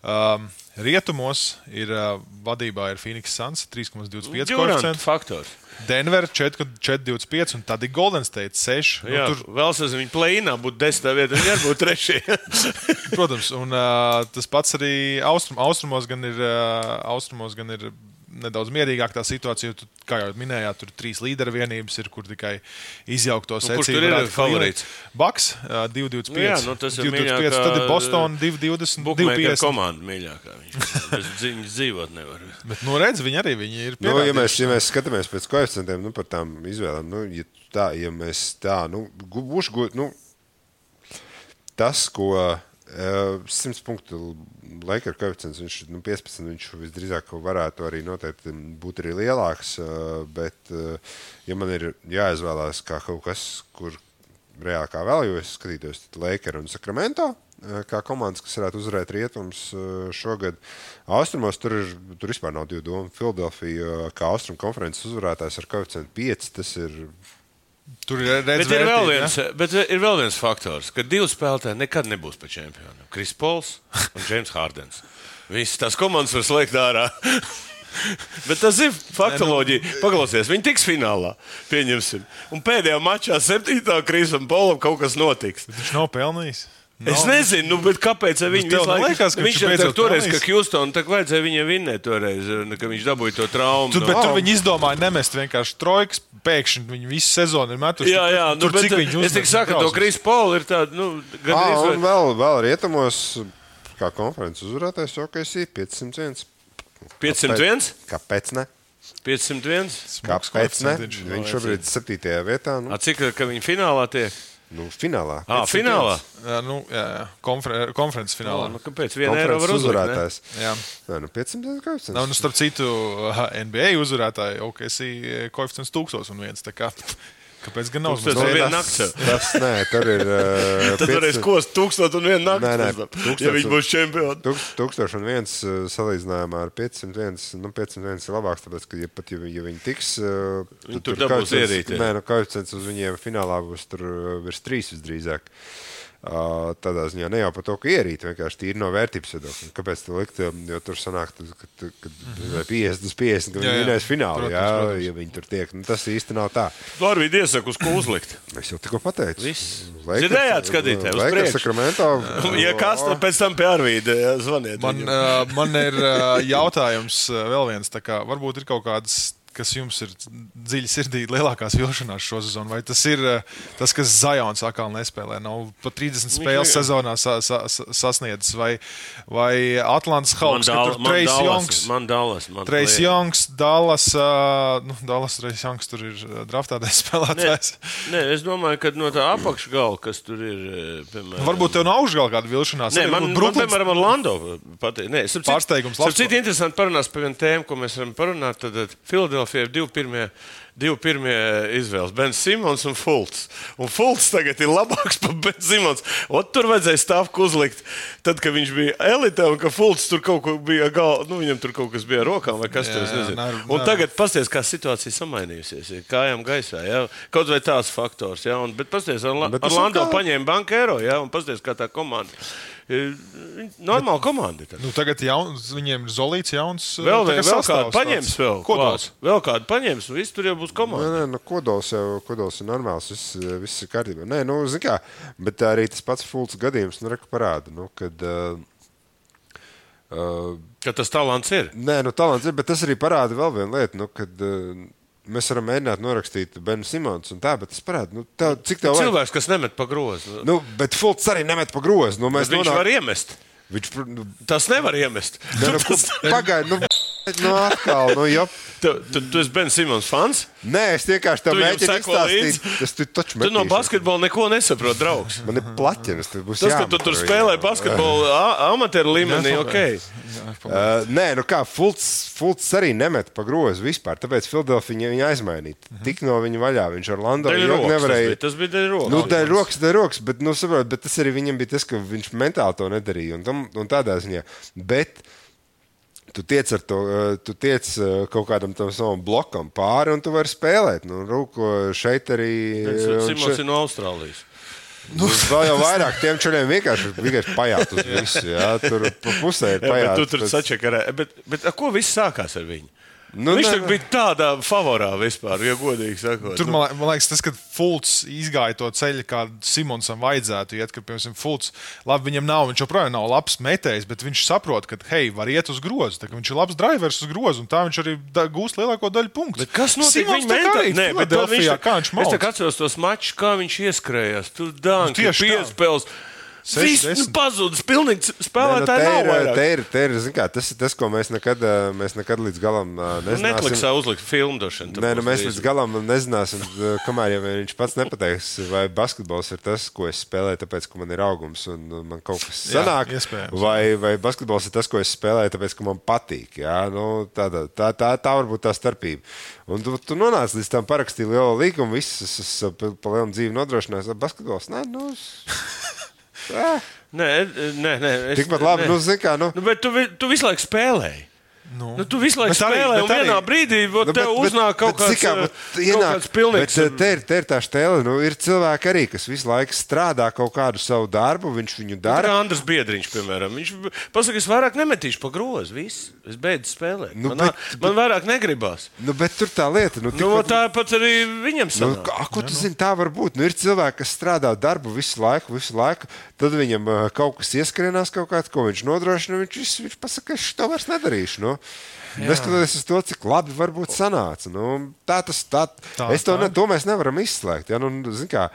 Speaker 2: um, rietumos ir uh, vadībā ir Phoenix Suns 3,25%.
Speaker 3: faktors.
Speaker 2: Denver 4,25 un tad ir Golden State 6.
Speaker 3: Jā, nu, tur vēl sasprāstīt, viņa plēnā būtu 10 vietā, viņa būtu 3.
Speaker 2: Protams, un uh, tas pats arī austrum, austrumos gan ir. Uh, austrumos gan ir nedaudz mierīgāk tā situācija. Tu, kā jau minējāt, tur trīs līderu vienības ir, kur tikai izjaukt to
Speaker 3: secību. Nu, tur ir favorīts?
Speaker 2: Baks, 2,25.
Speaker 3: Nu, jā, nu, tas ir
Speaker 2: 2,25. Tad ir Boston 2,20. 2,50.
Speaker 3: komanda mīļākā. Viņas dzīvot nevar.
Speaker 2: Bet, nu, redz, viņi arī viņi ir.
Speaker 4: Nu, ja, mēs, ja mēs skatāmies pēc koeficientiem, nu, par tām izvēlēm, nu, ja tā, ja mēs tā, nu, būšu, nu, tas, ko 100 punktu laika koeficients, viņš nu, 15. Viņš visdrīzāk varētu arī noteikti būt arī lielāks. Bet, ja man ir jāizvēlās kā kaut kas, kur reāli kā vēl, jo es skatītos Lakers un Sacramento. Kā komandas, kas varētu uzvarēt rietumus šogad, austrumos tur, ir, tur vispār nav divu domu. Filadelfija, kā austrumu konferences uzvarētājs ar koeficientu 5, tas ir
Speaker 2: Tur ir redzams,
Speaker 3: bet, ir vēl viens, bet ir vēl viens faktors, ka divi spēlētāji nekad nebūs par čempionu. Kris Pols un James Hardens. Visas tās komandas var slēgt ārā. Bet tas ir faktoloģija. Paklausies, viņi tiks finālā. Pieņemsim. Un pēdējā mačā, septītā krīzes un polam, kaut kas notiks.
Speaker 2: Viņš nav pelnījis.
Speaker 3: No. Es nezinu, nu, kāpēc viņi
Speaker 2: liekas, ka
Speaker 3: viņš jau toreiz, ka Houston tā vajadzēja viņam vinnēt toreiz, ka viņš dabūja to traumu.
Speaker 2: Tur, no. Bet tur viņi izdomāja nemest vienkārši trojkas, pēkšņi viņi visu sezonu ir metuši.
Speaker 3: Jā, jā, nu, tur, bet, cik viņi Es tikai saku, to Kris Paul ir tāda, nu,
Speaker 4: gandrīz. Ah, un vēl, vēl rietumos, kā konferences uzvarētājs, OKC 501.
Speaker 3: 501?
Speaker 4: Kāpēc ne?
Speaker 3: 501.
Speaker 4: Kāpēc ne? Viņš šobrīd ir 7. vietā. Nu.
Speaker 3: A, cik ka viņi finālā tiek?
Speaker 4: Nu, finālā.
Speaker 3: Ah, finālā?
Speaker 2: Jā, nu, jā, jā. Konfer konferences finālā.
Speaker 3: Nu, kāpēc? Vienu eiro var uzvarētājs.
Speaker 2: Jā.
Speaker 4: jā, nu 500 koeficients.
Speaker 2: Nav, nu, starp citu, NBA uzvarētāji, OKC koeficients 1001. Kāpēc gan nav?
Speaker 3: Tas ir viena nakts.
Speaker 4: Tas, nē, tur ir. Uh,
Speaker 3: Tad varēs kost tūkstot un vienu nakti. Nē, nē, tūkstot, ja viņi būs čempioni.
Speaker 4: Tūkst, tūkstoš un viens uh, salīdzinājumā ar 501. Nu, 501 ir labāks, tāpēc, ka, ja pat ja, ja viņi tiks, uh,
Speaker 3: viņi tur, tur dabūs ierīt.
Speaker 4: Nē, nu, koeficients uz viņiem finālā būs tur virs trīs visdrīzāk. Tādā ziņā ne jau par to, ka ierīt, vienkārši tīri no vērtības viedokļa. Kāpēc tā likt? Jo tur sanāk, ka, ka, ka 50 uz 50, ka viņi vinēs finālu. Jā, ja viņi tur tiek. Nu, tas īsti nav tā.
Speaker 3: Lorvīd iesaku uz ko uzlikt.
Speaker 4: Es jau tikko pateicu.
Speaker 3: Dzirdējāt, skatīties.
Speaker 4: Laikas Sakramento.
Speaker 3: Ja kas, tad pēc tam pie Arvīda zvaniet.
Speaker 2: Man, man ir jautājums vēl viens. Kā, varbūt ir kaut kādas kas jums ir dziļi sirdī, lielākās vilšanās šo sezonu? Vai tas ir eh, tas, kas Zajons atkal nespēlē? Nav pat 30 spēles sezonā sa, sa, sa, sasniedzis, vai, vai Atlants Hawks, Trejs Jongs,
Speaker 3: Dallas,
Speaker 2: Trejs Jongs, Dallas, uh, nu, Dallas Trejs Jongs tur ir draftētais spēlētājs.
Speaker 3: Nē, nē, es domāju, ka no tā apakšgala, kas tur ir,
Speaker 2: piemēram. Varbūt tev nav augšgala kāda vilšanās.
Speaker 3: Nē, man, man, piemēram, Orlando patīk.
Speaker 2: Pārsteigums.
Speaker 3: Citu, interesanti parunās par vienu tēmu, ko mēs varam parunāt. Tad Filadelfija Filadelfija ir divi pirmie. Divi pirmie izvēles - Bens Simons un Fulks. Un Fulks tagad ir labāks par Bens Simons. Ot, tur vajadzēja stāvku uzlikt, tad, kad viņš bija elite, un ka Fulks tur kaut ko bija galvā, nu, viņam tur kaut kas bija ar rokām vai kas tur bija. Un tagad pasties, kā situācija samainījusies. Ir kājām gaisā, jā. kaut vai tās faktors, jā. Un, bet pasties, Orlando kā... paņēma banku eiro, jā, un pasties, kā tā komanda. Normāla komanda. Tad.
Speaker 2: Nu, tagad jaun, viņiem ir Zolīts, jauns.
Speaker 3: Vēl, vēl, vēl kādu paņems, vēl, kodols. vēl kādu paņems, un viss tur jau būs komanda.
Speaker 4: Nē, nē nu, kodols jau kodols ir normāls, viss, viss ir kārtībā. Nē, nu, kā, bet arī tas pats Fults gadījums nu, parāda, nu, kad. Uh,
Speaker 3: ka tas talants ir.
Speaker 4: Nē, nu, talants ir, bet tas arī parāda vēl vienu lietu, nu, kad uh, Mēs varam mēģināt norakstīt Benu Simons un tā, bet tas parāda, nu, tev, cik tev
Speaker 3: cilvēks, vajag. kas nemet pa grozu.
Speaker 4: Nu, bet Fults arī nemet pa grozu. Nu,
Speaker 3: viņš nonāk... var iemest.
Speaker 4: Viņš, nu,
Speaker 3: tas nevar iemest.
Speaker 4: Ne, nu, tas... Pagaidi, nu, nu atkal, nu, jau.
Speaker 3: Tu, tu, tu esi Ben Simons fans?
Speaker 4: Nē, es vienkārši tev mēģinu izstāstīt. Tas tu taču
Speaker 3: tu no basketbola neko nesaproti, draugs.
Speaker 4: Man ir būs
Speaker 3: Tas, ka tu tur spēlē basketbolu amatieru līmenī, ok.
Speaker 4: Uh, nē, nu kā, Fults, Fults arī nemet pa grozu vispār, tāpēc Filadelfija viņu aizmainīja. Mm -hmm. Tik no viņa vaļā, viņš ar Lando
Speaker 3: nevarēja. Tas bija dēļ rokas.
Speaker 4: Nu, dēļ rokas, dēļ rokas, bet, nu, saprot, bet tas arī viņam bija tas, ka viņš mentāli to nedarīja un, tam, un tādā ziņā. Bet, tu tiec, to, tu tiec kaut kādam tam savam blokam pāri, un tu vari spēlēt. Nu, rūko, šeit arī.
Speaker 3: Simons šeit... ir no Austrālijas.
Speaker 4: Nu, vēl jau vairāk tiem čaļiem vienkārši, vienkārši pajāt uz visu. Jā, tur pa pusē ir pajāt.
Speaker 3: Jā, tu tur sačakarē. Bet, bet ar ko viss sākās ar viņu? Nu, Viņš ne, bija tādā favorā vispār, ja godīgi sakot.
Speaker 2: Tur man, man liekas, tas, ka Fulks izgāja to ceļu, kā Simonsam vajadzētu iet, ka, piemēram, Fulks, labi, viņam nav, viņš joprojām nav labs metējs, bet viņš saprot, ka, hei, var iet uz grozu. Tā, viņš ir labs drivers uz grozu, un tā viņš arī da, gūs lielāko daļu punktu.
Speaker 3: Bet kas notiek
Speaker 2: viņa mentā? Nē, bet viņš, kā viņš mācās.
Speaker 3: Es atceros tos mačus, kā viņš ieskrējās. Tur dāngi, nu, piespēles. Tā. Viss nu, pazudis. Pilnīgi spēlētāji
Speaker 4: ne, nu,
Speaker 3: nav.
Speaker 4: Ir, te ir, te ir, kā, tas ir tas, ko mēs nekad, mēs nekad līdz galam nezināsim.
Speaker 3: Netflixā uzlikt filmu došanu.
Speaker 4: Nē, nu, mēs līdz galam nezināsim, kamēr jau viņš pats nepateiks, vai basketbols ir tas, ko es spēlēju, tāpēc, ka man ir augums un man kaut kas sanāk. Jā, vai, vai basketbols ir tas, ko es spēlēju, tāpēc, ka man patīk. Jā, nu, tā, tā, tā, tā, tā var būt tā starpība. Un tu, tu nonāc līdz tam parakstīju lielo līgumu, viss pa, pa lielu dzīvi nodrošinās. Basketbols, nē, nu.
Speaker 3: Nē, nē, nē. Es,
Speaker 4: Tikpat labi, nē. nu, zini, kā. Nu.
Speaker 3: Nu, bet tu, tu visu laiku spēlēji. Nu. Nu, tu visu laiku spēlē, un vienā brīdī nu, bet, tev bet, uznāk kaut kāds, kā, bet, ienāk, kaut kāds pilnīgs. Bet,
Speaker 4: te, ir, te ir tā stēle, nu, ir cilvēki arī, kas visu laiku strādā kaut kādu savu darbu, viņš viņu dara.
Speaker 3: Kā Andris Biedriņš, piemēram, viņš pasaka, es vairāk nemetīšu pa grozu, viss, es beidzu spēlēt. Nu, man, bet, man vairāk negribas.
Speaker 4: Nu, bet tur tā lieta, nu,
Speaker 3: nu pat, tāpat arī viņam nu, sanāk.
Speaker 4: Nu, a, ko tu nu. zini, tā var būt? Nu, ir cilvēki, kas strādā darbu visu laiku, visu laiku, tad viņam uh, kaut kas ieskrienās kaut kāds, ko viņš nodrošina, viņš, viņš pasaka, es to vairs nedarīšu. Nu. Neskatoties uz to, cik labi varbūt sanāca. Nu, tā tas, tā, tā, es to, tā. Ne, to mēs nevaram izslēgt. Ja? Nu, kā,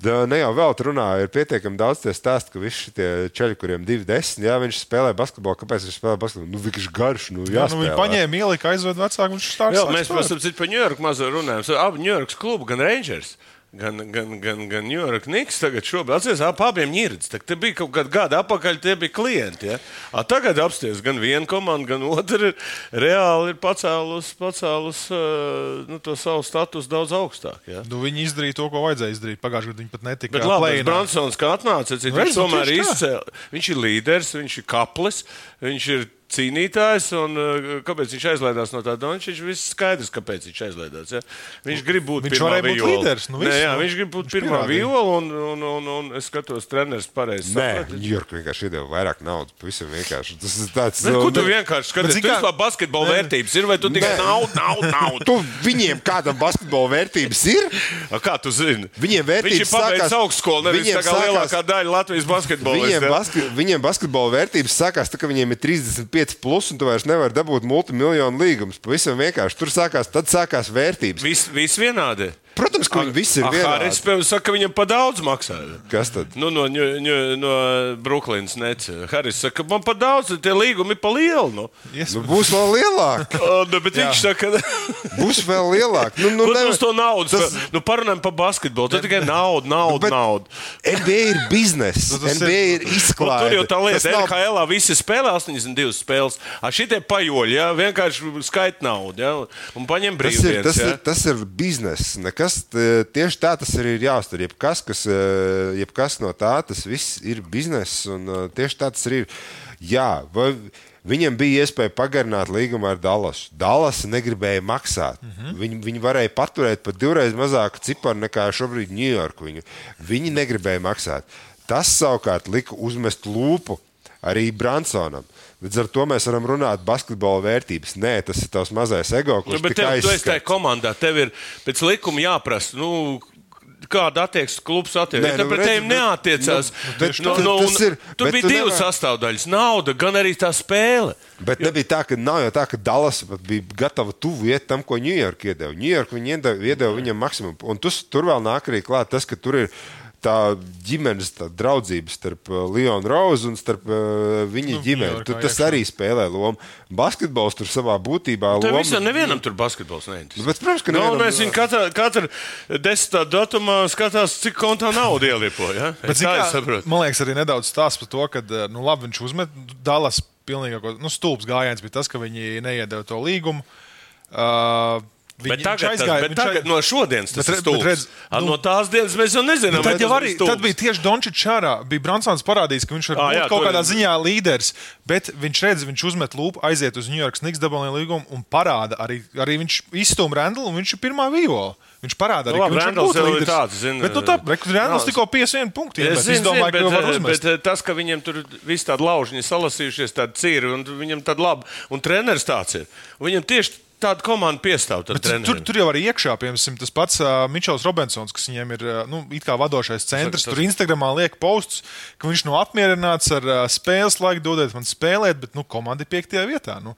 Speaker 4: ne jau vēl tur runāja, ir pietiekami daudz tie stāsti, ka visi šie ceļi, kuriem ir 2,10, jā, viņš spēlē basketbolu. Kāpēc viņš spēlē basketbolu? Nu, viņš ir garš, nu, jā. Nu,
Speaker 2: viņi paņēma, ielika, aizved vecāku, viņš stāsta.
Speaker 3: Jā, mēs, protams, par Ņujorku mazliet runājam. Abi Ņujorkas klubu, gan Rangers gan, gan, gan, gan New York Knicks. Tagad šobrīd atceros, ap abiem ņirdzes. Te bija kaut kāda gada atpakaļ, tie bija klienti. Ja? A, tagad apsties gan viena komanda, gan otra ir reāli ir pacēlus, pacēlus nu, to savu statusu daudz augstāk. Ja?
Speaker 2: Nu, viņi izdarīja to, ko vajadzēja izdarīt. Pagājušajā gadā viņi pat netika.
Speaker 3: Bet labi, Bransons, kā atnāca, cik, nu, viņš tomēr izcēlīja. Viņš ir līderis, viņš ir kaplis, viņš ir cīnītājs. Un, uh, kāpēc viņš aizlaidās no tā Donča? Viņš viss skaidrs, kāpēc viņš aizlaidās. Ja? Viņš grib būt
Speaker 2: viņš pirmā viola. Būt līderis, nu,
Speaker 3: visu, Nē, jā, viņš grib būt viņš pirmā viola, un, un, un, un es skatos, treneris pareizi.
Speaker 4: Nē, Ņujorka vienkārši iedeva vairāk naudas. Pavisam vienkārši. Tas ir tāds.
Speaker 3: Bet, ko tu vienkārši skaties? Tu vispār basketbola vērtības ir, vai tu tikai naudu, naudu, naudu?
Speaker 4: Tu viņiem kādam basketbola vērtības ir?
Speaker 3: A, kā tu zini?
Speaker 4: Viņiem vērtības
Speaker 3: viņš ir pabeidzis augstskolu, nevis tā kā sākās, lielākā daļa Latvijas basketbola.
Speaker 4: Viņiem, baske, viņiem basketbola vērtības sākās, tā, ka viņiem ir 35 plus, un tu vairs nevari dabūt multimiljonu līgumus. Pavisam vienkārši. Tur sākās, tad sākās vērtības.
Speaker 3: Viss vis vienādi.
Speaker 4: Protams, ka viņi visi ir vienādi.
Speaker 3: Haris, piemēram, saka, ka viņam pa daudz maksā.
Speaker 4: Kas tad?
Speaker 3: Nu, no ņu, no Brooklynas nece. Haris saka, ka man pa daudz, tie līgumi pa lielu. Nu.
Speaker 4: Yes. Nu, būs vēl lielāk.
Speaker 3: nu, bet viņš saka, ka...
Speaker 4: būs vēl lielāk. Nu, nu,
Speaker 3: nevar... uz to naudu. Tas... Nu, parunājam par basketbolu. Tad tikai nauda, nauda, nu, nauda.
Speaker 4: NBA ir biznesa. Nu, NBA ir.
Speaker 3: Nu, tur jau tā lieta. Nav... NHL visi spēlē 82 spēles. A šitie pajoļi, ja? vienkārši skait naudu. Ja? Un paņem brīvdienas.
Speaker 4: Tas ir, tas, ja? ir, tas ir bizness. Nekas tieši tieši tā tas arī ir jāuztver. Jebkas, kas, eh, jebkas no tā, tas viss ir bizness, un eh, tieši tā tas arī ir. Jā, vai, Viņam bija iespēja pagarināt līgumu ar Dallasu. Dallas negribēja maksāt. Mm -hmm. viņi, viņi varēja paturēt pat divreiz mazāku ciparu nekā šobrīd Ņujorku. Viņi, viņi negribēja maksāt. Tas savukārt lika uzmest lūpu arī Bransonam. Līdz ar to mēs varam runāt par basketbola vērtības. Nē, tas ir tavs mazais ego, kurš nu,
Speaker 3: tev, tu esi tajā komandā. Tev ir pēc likuma jāprasa. Nu, kāda attieksme klubs attiecās. Nu, pret tiem neatiecās. Nu, nu, nu, ir, tur bija divas nevar... sastāvdaļas - nauda, gan arī tā spēle.
Speaker 4: Bet jo... nebija tā, ka nav jau tā, ka Dallas bija gatava tuvu iet tam, ko Ņujorka iedeva. Ņujorka viņi iedeva, iedeva viņam maksimumu. Un tus, tur vēl nāk arī klāt tas, ka tur ir tā ģimenes tā draudzība starp uh, Leonu Rozu un starp uh, viņa nu, ģimeni. Tur tas iekšā. arī spēlē lomu. Basketbols tur savā būtībā
Speaker 3: ir. Tur visam nevienam tur basketbols neinteresē.
Speaker 4: Nu, bet, protams, ka
Speaker 3: nu, nevienam... no, mēs viņu katru, katru desmitā datumā skatās, cik kontā nauda ielipo. Ja? Bet, kā, kā,
Speaker 2: man liekas, arī nedaudz stāsts par to, ka uh, nu, labi, viņš uzmet Dallas pilnīgāko nu, stulbs gājiens bija tas, ka viņi neiedeva to līgumu. Uh,
Speaker 3: Viņi, bet tagad, aizgāja, tas, bet tagad no šodienas tas bet, ir redz, nu, no tās dienas mēs jau nezinām.
Speaker 2: Tad, jau arī, tad bija tieši Dončits šārā. Bija Bransons parādījis, ka viņš var ah, jā, kaut kādā ziņā līderis, bet viņš redz, viņš uzmet lūpu, aiziet uz New York Snigs dabūjā līgumu un parāda arī, arī viņš izstūma Randlu un viņš ir pirmā vivola. Viņš parāda arī,
Speaker 3: nu, ka
Speaker 2: viņš
Speaker 3: ir līderis. Tāds, zin,
Speaker 2: bet nu, tā, Randls tikko 51 punkti.
Speaker 3: Es, zin, domāju, bet, bet, bet eh, tas, ka viņiem tur viss tādi laužiņi salasījušies, tādi cīri un viņam tādi labi, un treneris tāds ir. Viņam tieši tāda komanda piestāv.
Speaker 2: Tur, tur jau arī iekšā, piemēram, tas pats uh, Mičels Robinsons, kas viņiem ir nu, vadošais centrs. Tas, tur Instagramā liek posts, ka viņš nav nu apmierināts ar uh, spēles laiku, dodiet man spēlēt, bet nu, komanda ir piektajā vietā. Nu.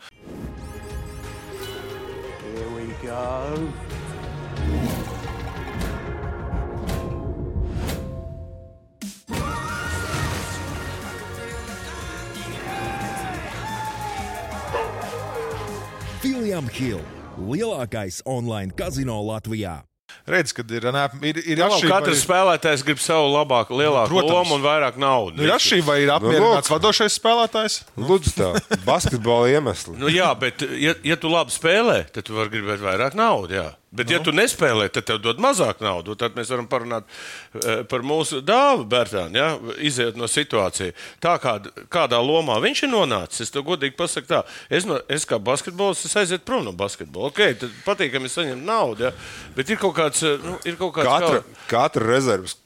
Speaker 2: William Hill, lielākais online kazino Latvijā. Redz, kad ir, ir, ir
Speaker 3: no, atšķirība. Katrs vai... spēlētājs grib savu labāku, lielāku Protams. lomu un vairāk naudas.
Speaker 2: Nu, ir atšķirība, vai ir apmierināts nu, vadošais spēlētājs?
Speaker 4: Lūdzu, tā basketbola iemesli.
Speaker 3: nu, jā, bet, ja, ja tu labi spēlē, tad tu vari gribēt vairāk naudas. Bet, nu. ja tu nespēlē, tad tev dod mazāk naudas. Tad mēs varam parunāt uh, par mūsu dāvu, Bērtānu, ja? iziet no situācijas. Tā kā, kādā lomā viņš ir nonācis, es tev godīgi pasaku, tā, es, no, es kā basketbols, es aizietu prom no basketbola. Okay, tad patīkami saņemt naudu, ja? bet ir kaut kāds. Eh, nu, ir kaut kāds
Speaker 4: katra, kā... katra rezerves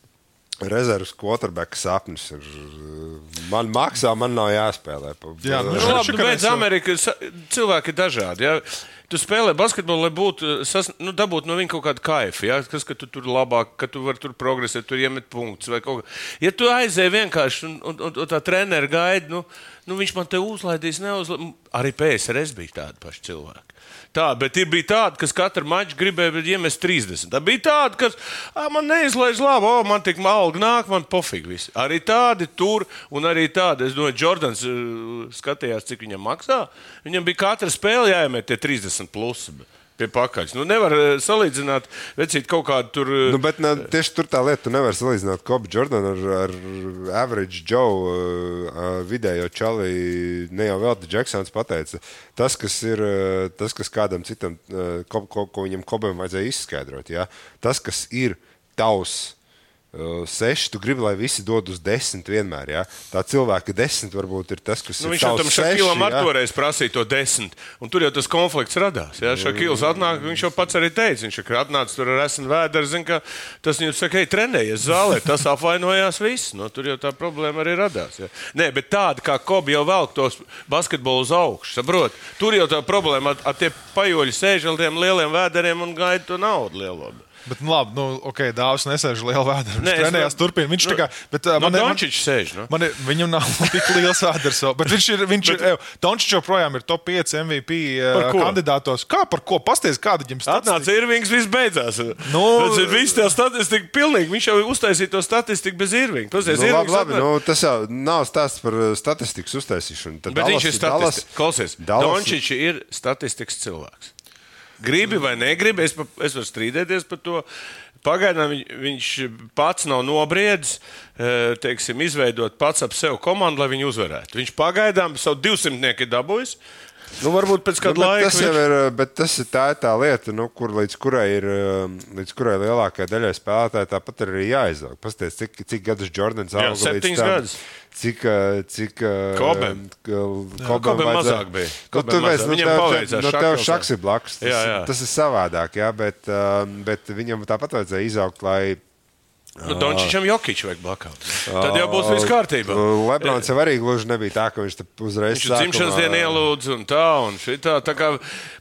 Speaker 4: rezerves quarterbacks sapnis ir. Man maksā, man nav jāspēlē.
Speaker 3: Jā, nu, nu labi, bet Amerikas cilvēki ir dažādi. Ja? Tu spēlē basketbolu, lai būtu, sas, nu, dabūt no viņa kaut kādu kaifu. Ja? Kas, ka tu tur labāk, ka tu vari tur progresēt, tur iemet punktus vai kaut kā. Ja tu aizēji vienkārši un, un, un, un tā treneris gaida, nu, nu, viņš man te uzlaidīs, neuzlaidīs. Arī PSRS bija tādi paši cilvēki. Tā, bet ir bija tāda, kas katru maču gribēja iemest 30. Tā bija tāda, kas man neizlaiž labi, o, man tik malga nāk, man pofīgi viss. Arī tādi tur, un arī tādi, es domāju, Jordans uh, skatījās, cik viņam maksā. Viņam bija katra spēle jāiemet tie 30 plus pie pakaļ. Nu, nevar eh, salīdzināt, vecīt kaut kādu tur.
Speaker 4: Eh, nu, bet ne, tieši tur tā lieta, tu nevari salīdzināt Kobe Jordanu ar, ar Average Joe uh, vidējo čali. Ne jau vēl Džeksons pateica, tas, kas ir, tas, kas kādam citam, ko, ko, ko viņam Kobam vajadzēja izskaidrot, ja? tas, kas ir tavs seši, tu gribi, lai visi dod uz desmit vienmēr. Ja? Tā cilvēka desmit varbūt ir tas, kas
Speaker 3: nu, ir. Viņš jau tam Šakilam ar toreiz prasīja to desmit, un tur jau tas konflikts radās. Ja? Šakils atnāk, viņš jau pats arī teica, viņš ir atnācis tur ar esmu vēderi, zin, ka tas viņam saka, ej, trenējies zālē, tas apvainojās viss. No, tur jau tā problēma arī radās. Ja? Nē, bet tāda kā Kobi jau velk tos basketbolu uz augšu, saprot? Tur jau tā problēma ar, ar tie pajoļi sēž ar tiem lieliem vēderiem un gaida to naudu lielo.
Speaker 2: Bet, nu, labi, nu, ok, Dāvis nesēž lielā vēdā. Viņš trenējās, man... turpina. Viņš nu, kā, bet, uh,
Speaker 3: man, no Dončičs sēž. Nu?
Speaker 2: Man, viņam nav tik liels vēders, bet viņš ir, viņš bet... ir, Dončičs joprojām ir top 5 MVP uh, kandidātos. Kā par ko? Pasties, kāda jums
Speaker 3: statistika? Atnāca Irvings, viss beidzās. Nu, tas ir viss tā statistika pilnīgi. Viņš jau uztaisīja to statistiku bez Irvinga. Pasties,
Speaker 4: nu, labi, labi, nu, tas jau nav stāsts par statistikas uztaisīšanu.
Speaker 3: Tad bet Dallas, viņš ir statistikas. Klausies, Dončičs ir statistikas cilvēks. Gribi vai negribi, es, es varu strīdēties par to. Pagaidām viņš pats nav nobriedis, e, teiksim, izveidot pats ap sevi komandu, lai viņi uzvarētu. Viņš pagaidām savu 200 ir dabūjis. Nu, varbūt pēc kāda nu, laika.
Speaker 4: Tas jau ir, bet tas ir tā, tā lieta, nu, kur līdz kurai ir līdz kurai lielākajai daļai spēlētāji tāpat ir jāizaug. Pastāstiet, cik, cik gadus Jordans auga
Speaker 3: Jā, tam. Gadus.
Speaker 4: Cik, cik
Speaker 3: Kobam,
Speaker 4: Kobam
Speaker 3: mazāk bija.
Speaker 4: Nu, tu vairs, nu, viņam paveicās. No tev šaks ir blakus. Tas, jā, jā. tas ir savādāk, jā, bet, bet viņam tāpat vajadzēja izaugt, lai
Speaker 3: Nu, Dončičam Jokičam vajag blakāt. Tad jau būs viss kārtībā.
Speaker 4: Lebrons jau arī gluži nebija tā, ka viņš uzreiz
Speaker 3: viņš dzimšanas dienu ielūdz un tā un šitā. Tā kā,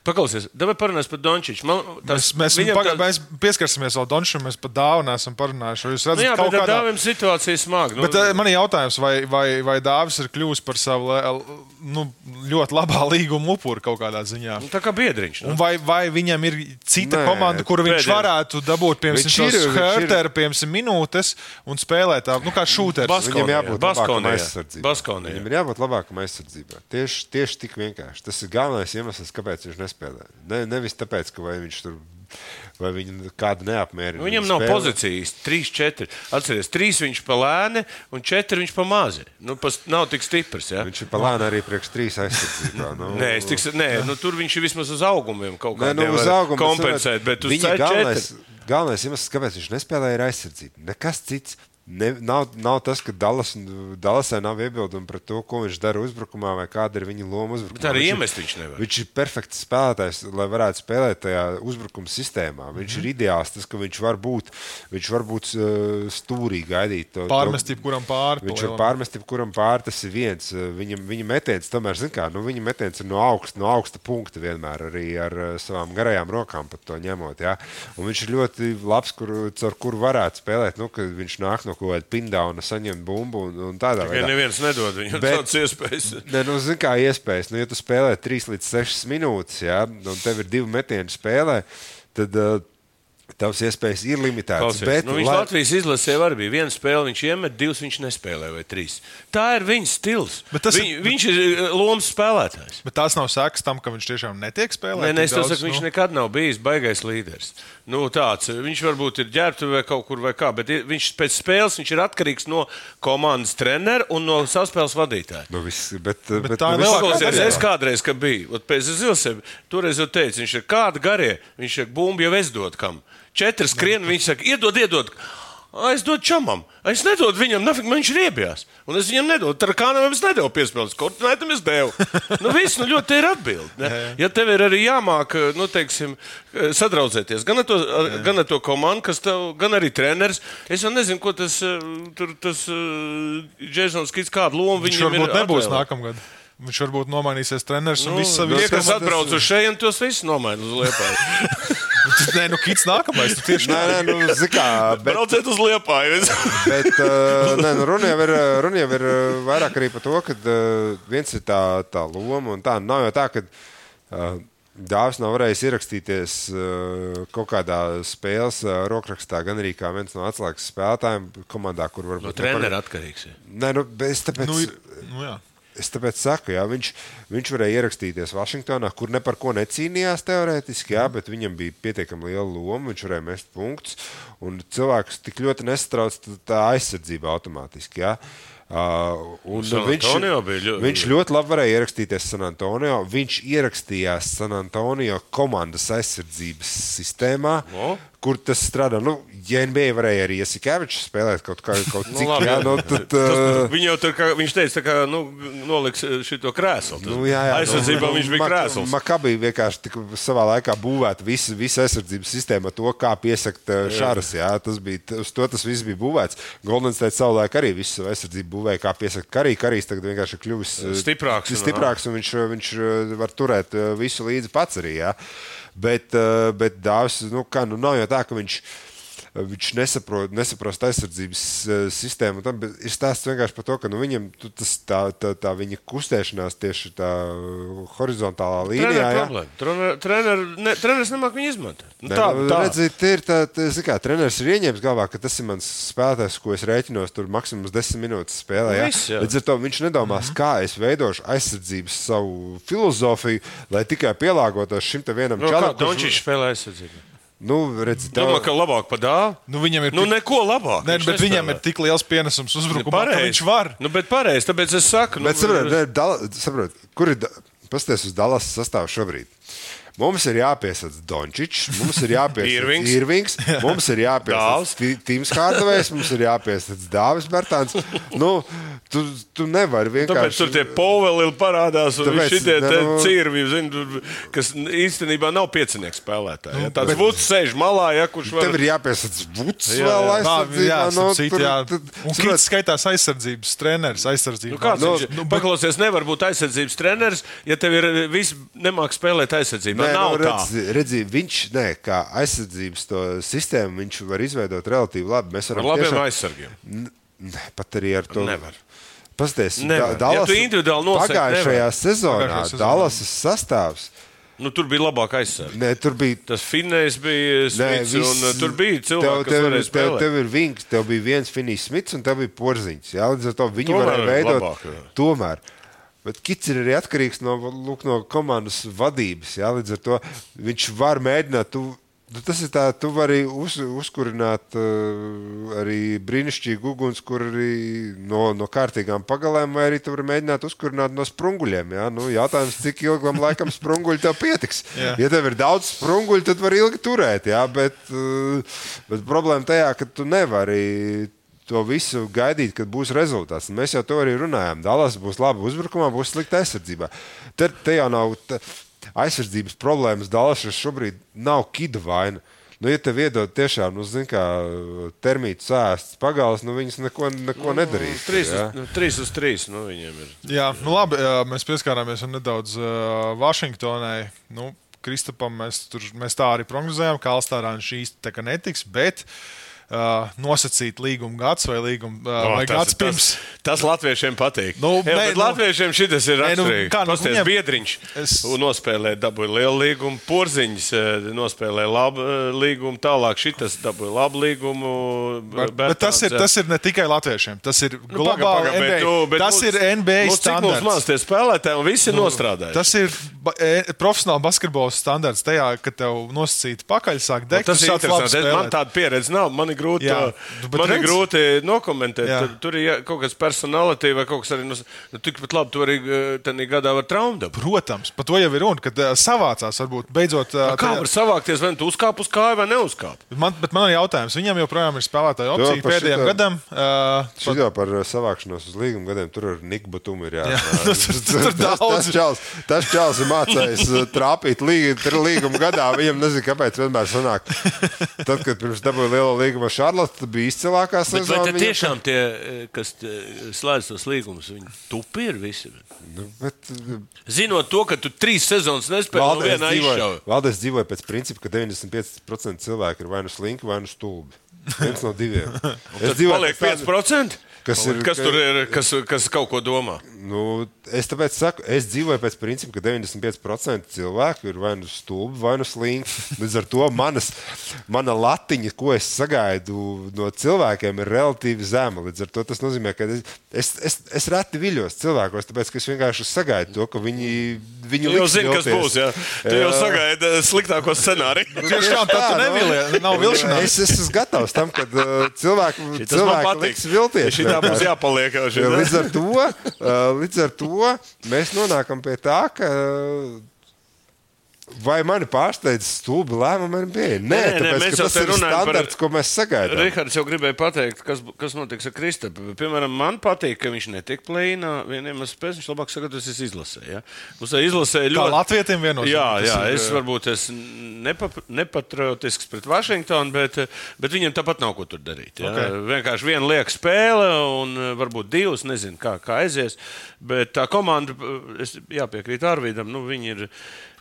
Speaker 3: paklausies, davai parunās par Dončiču. Man,
Speaker 2: tas, mēs, mēs, paga, tā... mēs pieskarsimies vēl Dončičam, mēs par dāvu neesam parunājuši. Jūs redzat,
Speaker 3: nu, jā, bet kādā... dāvim situācija smaga.
Speaker 2: Nu... Bet uh, man ir jautājums, vai, vai, vai dāvis ir kļuvis par savu nu, ļoti labā līguma upuru kaut kādā ziņā?
Speaker 3: Nu, tā kā biedriņš. Nu?
Speaker 2: Vai, vai viņam ir cita Nē, komanda, kuru viņš pēdējā. varētu dabūt, piemēram, Hērteru, piemēram, minūtes un spēlēt tā, nu, kā šūteris.
Speaker 4: Viņam jābūt labākam aizsardzībā. Viņam ir jābūt labākam aizsardzībā. Tieši, tieši tik vienkārši. Tas ir galvenais iemesls, kāpēc viņš nespēlē. Ne, nevis tāpēc, ka viņš tur vai viņi kādu neapmierina.
Speaker 3: Viņam nav spēle. pozīcijas 3, 4. Atcerieties, 3 viņš pa lēni un 4 viņš pa mazi. Nu, pas, nav tik stiprs. Ja?
Speaker 4: Viņš ir pa lēni arī priekš 3 aizsardzībā. Nu,
Speaker 3: nē, tiks, nē nu, tur viņš ir vismaz uz augumiem kaut kā nu, uz augumiem kompensēt, bet uz 4.
Speaker 4: Galvenais, galvenais iemesls, kāpēc viņš nespēlēja, ir aizsardzība. Nekas cits. Ne, nav, nav tas, ka Dallas, Dallasai nav iebildumi par to, ko viņš dara uzbrukumā, vai kāda ir viņa loma uzbrukumā.
Speaker 3: Tā arī iemest viņš nevar.
Speaker 4: Viņš ir perfekts spēlētājs, lai varētu spēlēt tajā uzbrukuma sistēmā. Viņš mm -hmm. ir ideāls, tas, ka viņš var būt, viņš var būt uh, stūrī gaidīt. To,
Speaker 2: pārmest jebkuram pāri.
Speaker 4: Viņš var pārmest jebkuram pāri, tas ir viens. Viņa, viņa metiens, tomēr, zin kā, nu, viņa metiens ir no augsta, no augsta punkta vienmēr arī ar uh, savām garajām rokām pat to ņemot. Ja? Un viņš ir ļoti labs, kur, caur kuru varētu spēlēt, nu, kad viņš nāk no kaut kāda pindauna saņemt bumbu un, un tādā
Speaker 3: veidā. Neviens nedod viņam Bet, tādas iespējas.
Speaker 4: Ne, nu, zin kā iespējas, nu, ja tu spēlē 3 līdz 6 minūtes, ja, un tev ir divi metieni spēlē, tad uh, Tavs iespējas ir limitētas. Bet,
Speaker 3: nu, viņš lai... Latvijas izlasē arī bija viena spēle, viņš iemet, divas viņš nespēlē, vai trīs. Tā ir viņa stils. Tas, Viņ, bet... Viņš ir eh, lomas spēlētājs.
Speaker 2: Bet tas nav seks tam, ka viņš tiešām netiek spēlēts.
Speaker 3: Nē, nē, es saku, nu... viņš nekad nav bijis baigais līderis. Nu, tāds, viņš varbūt ir ģērbtuvē kaut kur vai kā, bet viņš pēc spēles viņš ir atkarīgs no komandas trenera un no saspēles vadītāja.
Speaker 4: Nu, viss, bet, bet,
Speaker 3: bet tā nu, ir vēl es kādreiz, kad biju. Pēc Zilsēm, toreiz jau teicu, viņš ir kāda garie, viņš ir bumbu jau es dod kam. Četri skrien, viņš saka, iedod, iedod. Es dodu čamam. Es nedodu viņam, nafik, man viņš ir iebijās. Un es viņam nedodu. Tur kā nav, es nedevu piespēles. Kortinētam es devu. nu, viss, nu, ļoti ir atbildi. Ja tev ir arī jāmāk, nu, teiksim, sadraudzēties gan ar to, gan ar to komandu, kas tev, gan arī treneris. Es jau nezinu, ko tas, tur, tas Džeksons Kits kādu lomu
Speaker 2: viņam ir. Viņš varbūt nebūs nākamgad. Viņš varbūt nomainīsies treneris un nu, viss
Speaker 3: savi. Tie, kas atbrauc uz šejienes, tos visus nomaina uz liepāju.
Speaker 2: nē, nu, kits nākamais. Tu tieši
Speaker 4: nē, nē, nu, zikā.
Speaker 3: Bet... Brauciet uz liepāju.
Speaker 4: bet, uh, nē, nu, runa jau ir, runa jau ir vairāk arī par to, ka uh, viens ir tā, tā loma un tā. Nav jau tā, ka. Uh, Dāvis nav varējis ierakstīties uh, kaut kādā spēles uh, rokrakstā, gan arī kā viens no atslēgas spēlētājiem komandā, kur varbūt.
Speaker 3: No treneris atkarīgs. Ja.
Speaker 4: Nē, nu, es tāpēc.
Speaker 2: Nu, nu, jā.
Speaker 4: Es tāpēc saku, jā, viņš, viņš varēja ierakstīties Vašingtonā, kur ne par ko necīnījās teorētiski, jā, bet viņam bija pietiekami liela loma. Viņš varēja mest punktus, un cilvēks tik ļoti nesatrauc tā aizsardzība automātiski. Jā. Uh, viņš, ļoti... viņš ļoti labi varēja ierakstīties San Antonio. Viņš ierakstījās San Antonio komandas aizsardzības sistēmā, o? Kur tas strādā. Nu, ja NBA varēja arī Jasikevičs spēlēt kaut, kā, kaut nu,
Speaker 3: labi, jā, nu, tad, uh... Viņa jau tur, kā viņš teica, kā, nu, noliks šo krēslu.
Speaker 4: Nu, jā, jā,
Speaker 3: aizsardzībā nu, viņš bija krēsls.
Speaker 4: Makabī vienkārši savā laikā būvēta visa, visa aizsardzības sistēma, to, kā piesakt šāras. Jā, tas bija, uz to tas viss bija būvēts. Goldens teica, savulaik arī visu aizsardzību būvēja, kā piesakt karī. Karīs tagad vienkārši kļuvis
Speaker 3: stiprāks,
Speaker 4: stiprāks un viņš, viņš var turēt visu līdzi pats arī. Jā. Bet, bet Dāvis, nu, kā, nu, nav jau tā, ka viņš ir viņš nesaprot, nesaprast aizsardzības uh, sistēmu. Tam ir stāsts vienkārši par to, ka nu, viņam tas, tā, tā, tā viņa kustēšanās tieši tā horizontālā līnijā.
Speaker 3: Treneris trener, ne, treneris nemāk viņu izmantot.
Speaker 4: Nu, tā, nu, tā. Redziet, ir tā, tā, kā treneris ir ieņēmis galvā, ka tas ir mans spēlētājs, ko es rēķinos tur maksimums desmit minūtes spēlē. Ja? Viss, Līdz ar to viņš nedomās, mm -hmm. kā es veidošu aizsardzības savu filozofiju, lai tikai pielāgotos šim te vienam
Speaker 3: no, čalam. Kā Dončis spēlē aizsardzību?
Speaker 4: Nu, redz,
Speaker 3: tā... Domā, ka labāk par dāvānu.
Speaker 2: Nu, viņam ir
Speaker 3: nu, tik... neko labāk.
Speaker 2: Nē, bet viņam ir tik liels pienesums uzbrukumā, nu, ka viņš var.
Speaker 3: Nu, bet pareizi, tāpēc es saku.
Speaker 4: Nu, bet, saprot, ne, dala, saprot, kur ir, pasties uz Dallas sastāvu šobrīd? Mums ir jāpiesaista Dončičs, mums ir jāpiesaista Irvings, mums ir jāpiesaista Tims Hārdavējs, mums ir jāpiesaista Dāvis Bērtāns. Nu, Tu, tu nevari vienkārši.
Speaker 3: Tāpēc tur tie poveli parādās, un Tāpēc, šitie ne, nu... cirvi, zin, kas īstenībā nav piecinieks spēlētāji. Ja? Tāds vuds sēž malā, ja kurš
Speaker 4: var. Tev ir jāpiesac vuds jā, vēl aizsardzībā. Jā,
Speaker 2: no, nu, tur, jā. Tad, un kits skaitās aizsardzības treneris. Aizsardzības.
Speaker 3: Nu, kāds, no, viņš, nu, paklausies, nevar būt aizsardzības treneris, ja tev ir viss nemāk spēlēt aizsardzībā. Nē, nav nu, redzi,
Speaker 4: redzi, viņš, ne, kā aizsardzības to sistēmu, viņš var izveidot relatīvi labi. Mēs varam
Speaker 3: ar labiem tiešām, aizsargiem.
Speaker 4: Ne, pat arī ar to.
Speaker 3: Nevar.
Speaker 4: Pasties, Dallas, ja pagājušajā sezonā Dallas sastāvs.
Speaker 3: Nu, tur bija labāka aizsardzība.
Speaker 4: Nē, tur bija.
Speaker 3: Tas finējs bija Smits, Nē, viss, un tur bija cilvēki,
Speaker 4: tev, tev,
Speaker 3: tev,
Speaker 4: tev ir Vings, tev bija viens finējs Smits un tev bija Porziņš. Jā, līdz ar to viņi tomēr varēja veidot. Labāk, jā. tomēr. Bet Kits ir arī atkarīgs no, lūk, no komandas vadības. Jā, līdz ar to viņš var mēģināt. Tu, Nu, tas ir tā, tu vari uz, uzkurināt uh, arī brīnišķīgu uguns, kur arī no, no kārtīgām pagalēm, vai arī tu vari mēģināt uzkurināt no sprunguļiem. Ja? Nu, jautājums, cik ilgam laikam sprunguļi tev pietiks.
Speaker 2: Jā.
Speaker 4: ja tev ir daudz sprunguļu, tad var ilgi turēt. Ja? Bet, uh, bet problēma tajā, ka tu nevari to visu gaidīt, kad būs rezultāts. Mēs jau to arī runājām. Dallas būs labi uzbrukumā, būs slikta aizsardzībā. Te, te jau nav. Aizsardzības problēmas Dālasas šobrīd nav kida vaina. Nu, ja tev iedod tiešām, nu, zin, kā termītu sēsts pagals, nu, viņas neko, neko nu, nedarīs.
Speaker 3: Trīs, ja? uz, nu, trīs uz trīs, nu, viņiem ir.
Speaker 2: Jā, nu labi, mēs pieskārāmies nedaudz uh, Vašingtonai. Nu, Kristapam mēs, tur, mēs tā arī prognozējām, ka Alstārā šīs tā kā netiks, bet uh, uh, nosacīt līguma gads vai līguma uh,
Speaker 3: O,
Speaker 2: vai
Speaker 3: tas,
Speaker 2: gads pirms.
Speaker 3: tas, tas latviešiem patīk.
Speaker 2: Nu,
Speaker 3: Jā,
Speaker 2: nē, nu-
Speaker 3: latviešiem šis ir
Speaker 2: nu,
Speaker 3: raksturīgi.
Speaker 2: kā, nu, viņiem-
Speaker 3: Biedriņš
Speaker 2: Es-
Speaker 3: nospēlēja, dabūja lielu līgumu, porziņš eh, nospēlēja labu eh, līgumu, tālāk šitas dabūja labu līgumu.
Speaker 2: Bet, bet tas, ir, tas ir ne tikai latviešiem, tas ir
Speaker 3: Nu,
Speaker 2: globāli.
Speaker 3: paga, paga,
Speaker 2: NBA.
Speaker 3: bet, nu, bet
Speaker 2: tas
Speaker 3: mums-
Speaker 2: ir NBA
Speaker 3: mums Cik mums
Speaker 2: standarts.
Speaker 3: maz tie spēlētāji un visi ir nostrādājuši.
Speaker 2: Tas ir ba e, profesionāls basketbola standarts. Tajā, ka tev nosacīta pakaļ, sāk degt,
Speaker 3: Nu, Tas ir interesanti. Man tāda pieredze nav. Man ir grūti,
Speaker 2: Jā. Nu, bet
Speaker 3: man ir
Speaker 2: redz.
Speaker 3: grūti nokomentēt.
Speaker 2: Jā.
Speaker 3: Tur, tur ir jā- kaut kāds personalitāte vai kaut kas arī. Nu, nu, tikpat labi, tu arī eh, tādā gadā var traumu dabūt.
Speaker 2: Protams, par to jau ir runa, kad uh, savācās varbūt beidzot. Uh,
Speaker 3: Kā var savākties, vai nu tu uzkāp uz kāju vai neuzkāp?
Speaker 2: Man, bet man ir jautājums, viņam joprojām ir spēlētāja opcija
Speaker 4: par
Speaker 2: pēdējiem
Speaker 4: šito-
Speaker 2: gadam. Uh,
Speaker 4: jau par savākšanos uz līguma gadiem, tur ar Niku Batumu ir
Speaker 2: Jā,
Speaker 4: jārunā.
Speaker 2: tur- tur
Speaker 4: Tas-
Speaker 2: daudz.
Speaker 4: Tas čels, tas čels ir mācējis uh, trāpīt līgumu, tur līguma gadā. Viņam nezinu, kāpēc vienmēr sanāk. Tad, kad pirms dabūja lielo līgumu ar Šarlotu, tad bija izcilākā
Speaker 3: vai
Speaker 4: sezona. viņam.
Speaker 3: tiešām tie, eh, kas eh, slēdz tos līgumus, viņi tupi ir visi?
Speaker 4: Nu, bet, uh,
Speaker 3: Zinot to, ka tu trīs sezonas nespēji no
Speaker 4: dzīvoja,
Speaker 3: aizšauja.
Speaker 4: Valdēs dzīvoja pēc principa, ka 95% cilvēku ir vai nu slinki, vai nu stulbi. Viens no diviem.
Speaker 3: Tad paliek
Speaker 4: pēc tāda-
Speaker 3: 5%.
Speaker 4: Kas ir-
Speaker 3: kas tur ir, kas, kas kaut ko domā?
Speaker 4: Nu, es tāpēc saku, es dzīvoju pēc principa, ka 95% cilvēku ir vai nu stulbi, vai nu slinki. Līdz ar to manas, mana latiņa, ko es sagaidu no cilvēkiem, ir relatīvi zema. Līdz ar to tas nozīmē, ka es, es, es, es reti viļos cilvēkos, tāpēc ka es vienkārši sagaidu to, ka viņi, viņi
Speaker 3: jau
Speaker 4: liks
Speaker 3: zini, kas būs. Jā. Tu jau sagaidi sliktāko scenāriju.
Speaker 2: Tiešām tā tu nevilē, nav vilšanās.
Speaker 4: Es, es esmu gatavs tam, ka uh, cilvēki, cilvēki liks vilties.
Speaker 3: Tā mums jāpaliek. jau ne?
Speaker 4: Līdz ar, to, līdz ar to mēs nonākam pie tā, ka. Vai mani pārsteidz stulbi lēmumi NBA? Nē,
Speaker 3: Nē, nē,
Speaker 4: tāpēc,
Speaker 3: mēs
Speaker 4: ka
Speaker 3: jau
Speaker 4: tas ir
Speaker 3: runājam par-
Speaker 4: standarts, ko mēs sagaidām.
Speaker 3: Rihards jau gribēja pateikt, kas, kas notiks ar Kristapu. Piemēram, man patīk, ka viņš netika plēnā. Vienam spēcam, viņš labāk sagatavojas izlasē. Ja? Mums tā izlasē
Speaker 2: Kā
Speaker 3: ļoti.
Speaker 2: latvietiem vienos.
Speaker 3: Jā, jā,
Speaker 2: ir,
Speaker 3: es varbūt esmu nepa, nepatriotisks pret Vašingtonu, bet, bet viņam tāpat nav ko tur darīt. Ja?
Speaker 2: Ok.
Speaker 3: Okay. Vienkārši viena lieka spēle, un uh, varbūt divas, nezinu, kā, kā aizies. Bet tā komanda, es jāpiekrīt Arvidam, nu, viņi ir.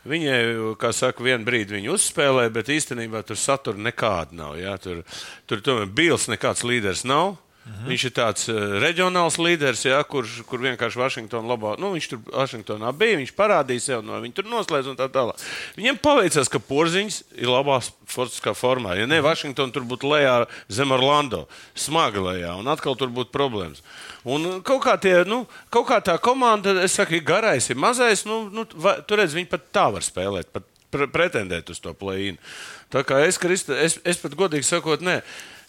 Speaker 3: Viņai, kā saka, vienā brīdī viņi uzspēlē, bet īstenībā tur satura nekāda nav. Ja? Tur, tur tomēr Bils nekāds līderis nav. Mhm. Viņš ir tāds uh, reģionāls līderis, ja, kurš kur vienkārši Vašingtonā labā. Nu, viņš tur Vašingtonā bija, viņš parādīja sev, no viņa tur noslēdz un tā tālāk. Viņiem paveicās, ka porziņš ir labā sportiskā formā. Ja ne Vašingtonā, tur būtu lejā zem Orlando, smagi lejā, un atkal tur būtu problēmas. Un kaut kā, tie, nu, kaut kā tā komanda, es saku, ir garais, ir mazais. Nu, nu, va, tur redz, viņi pat tā var spēlēt. Pat pre pretendēt uz to plēnu. Tā kā es, Krista, es, es pat godīgi sakot, nē.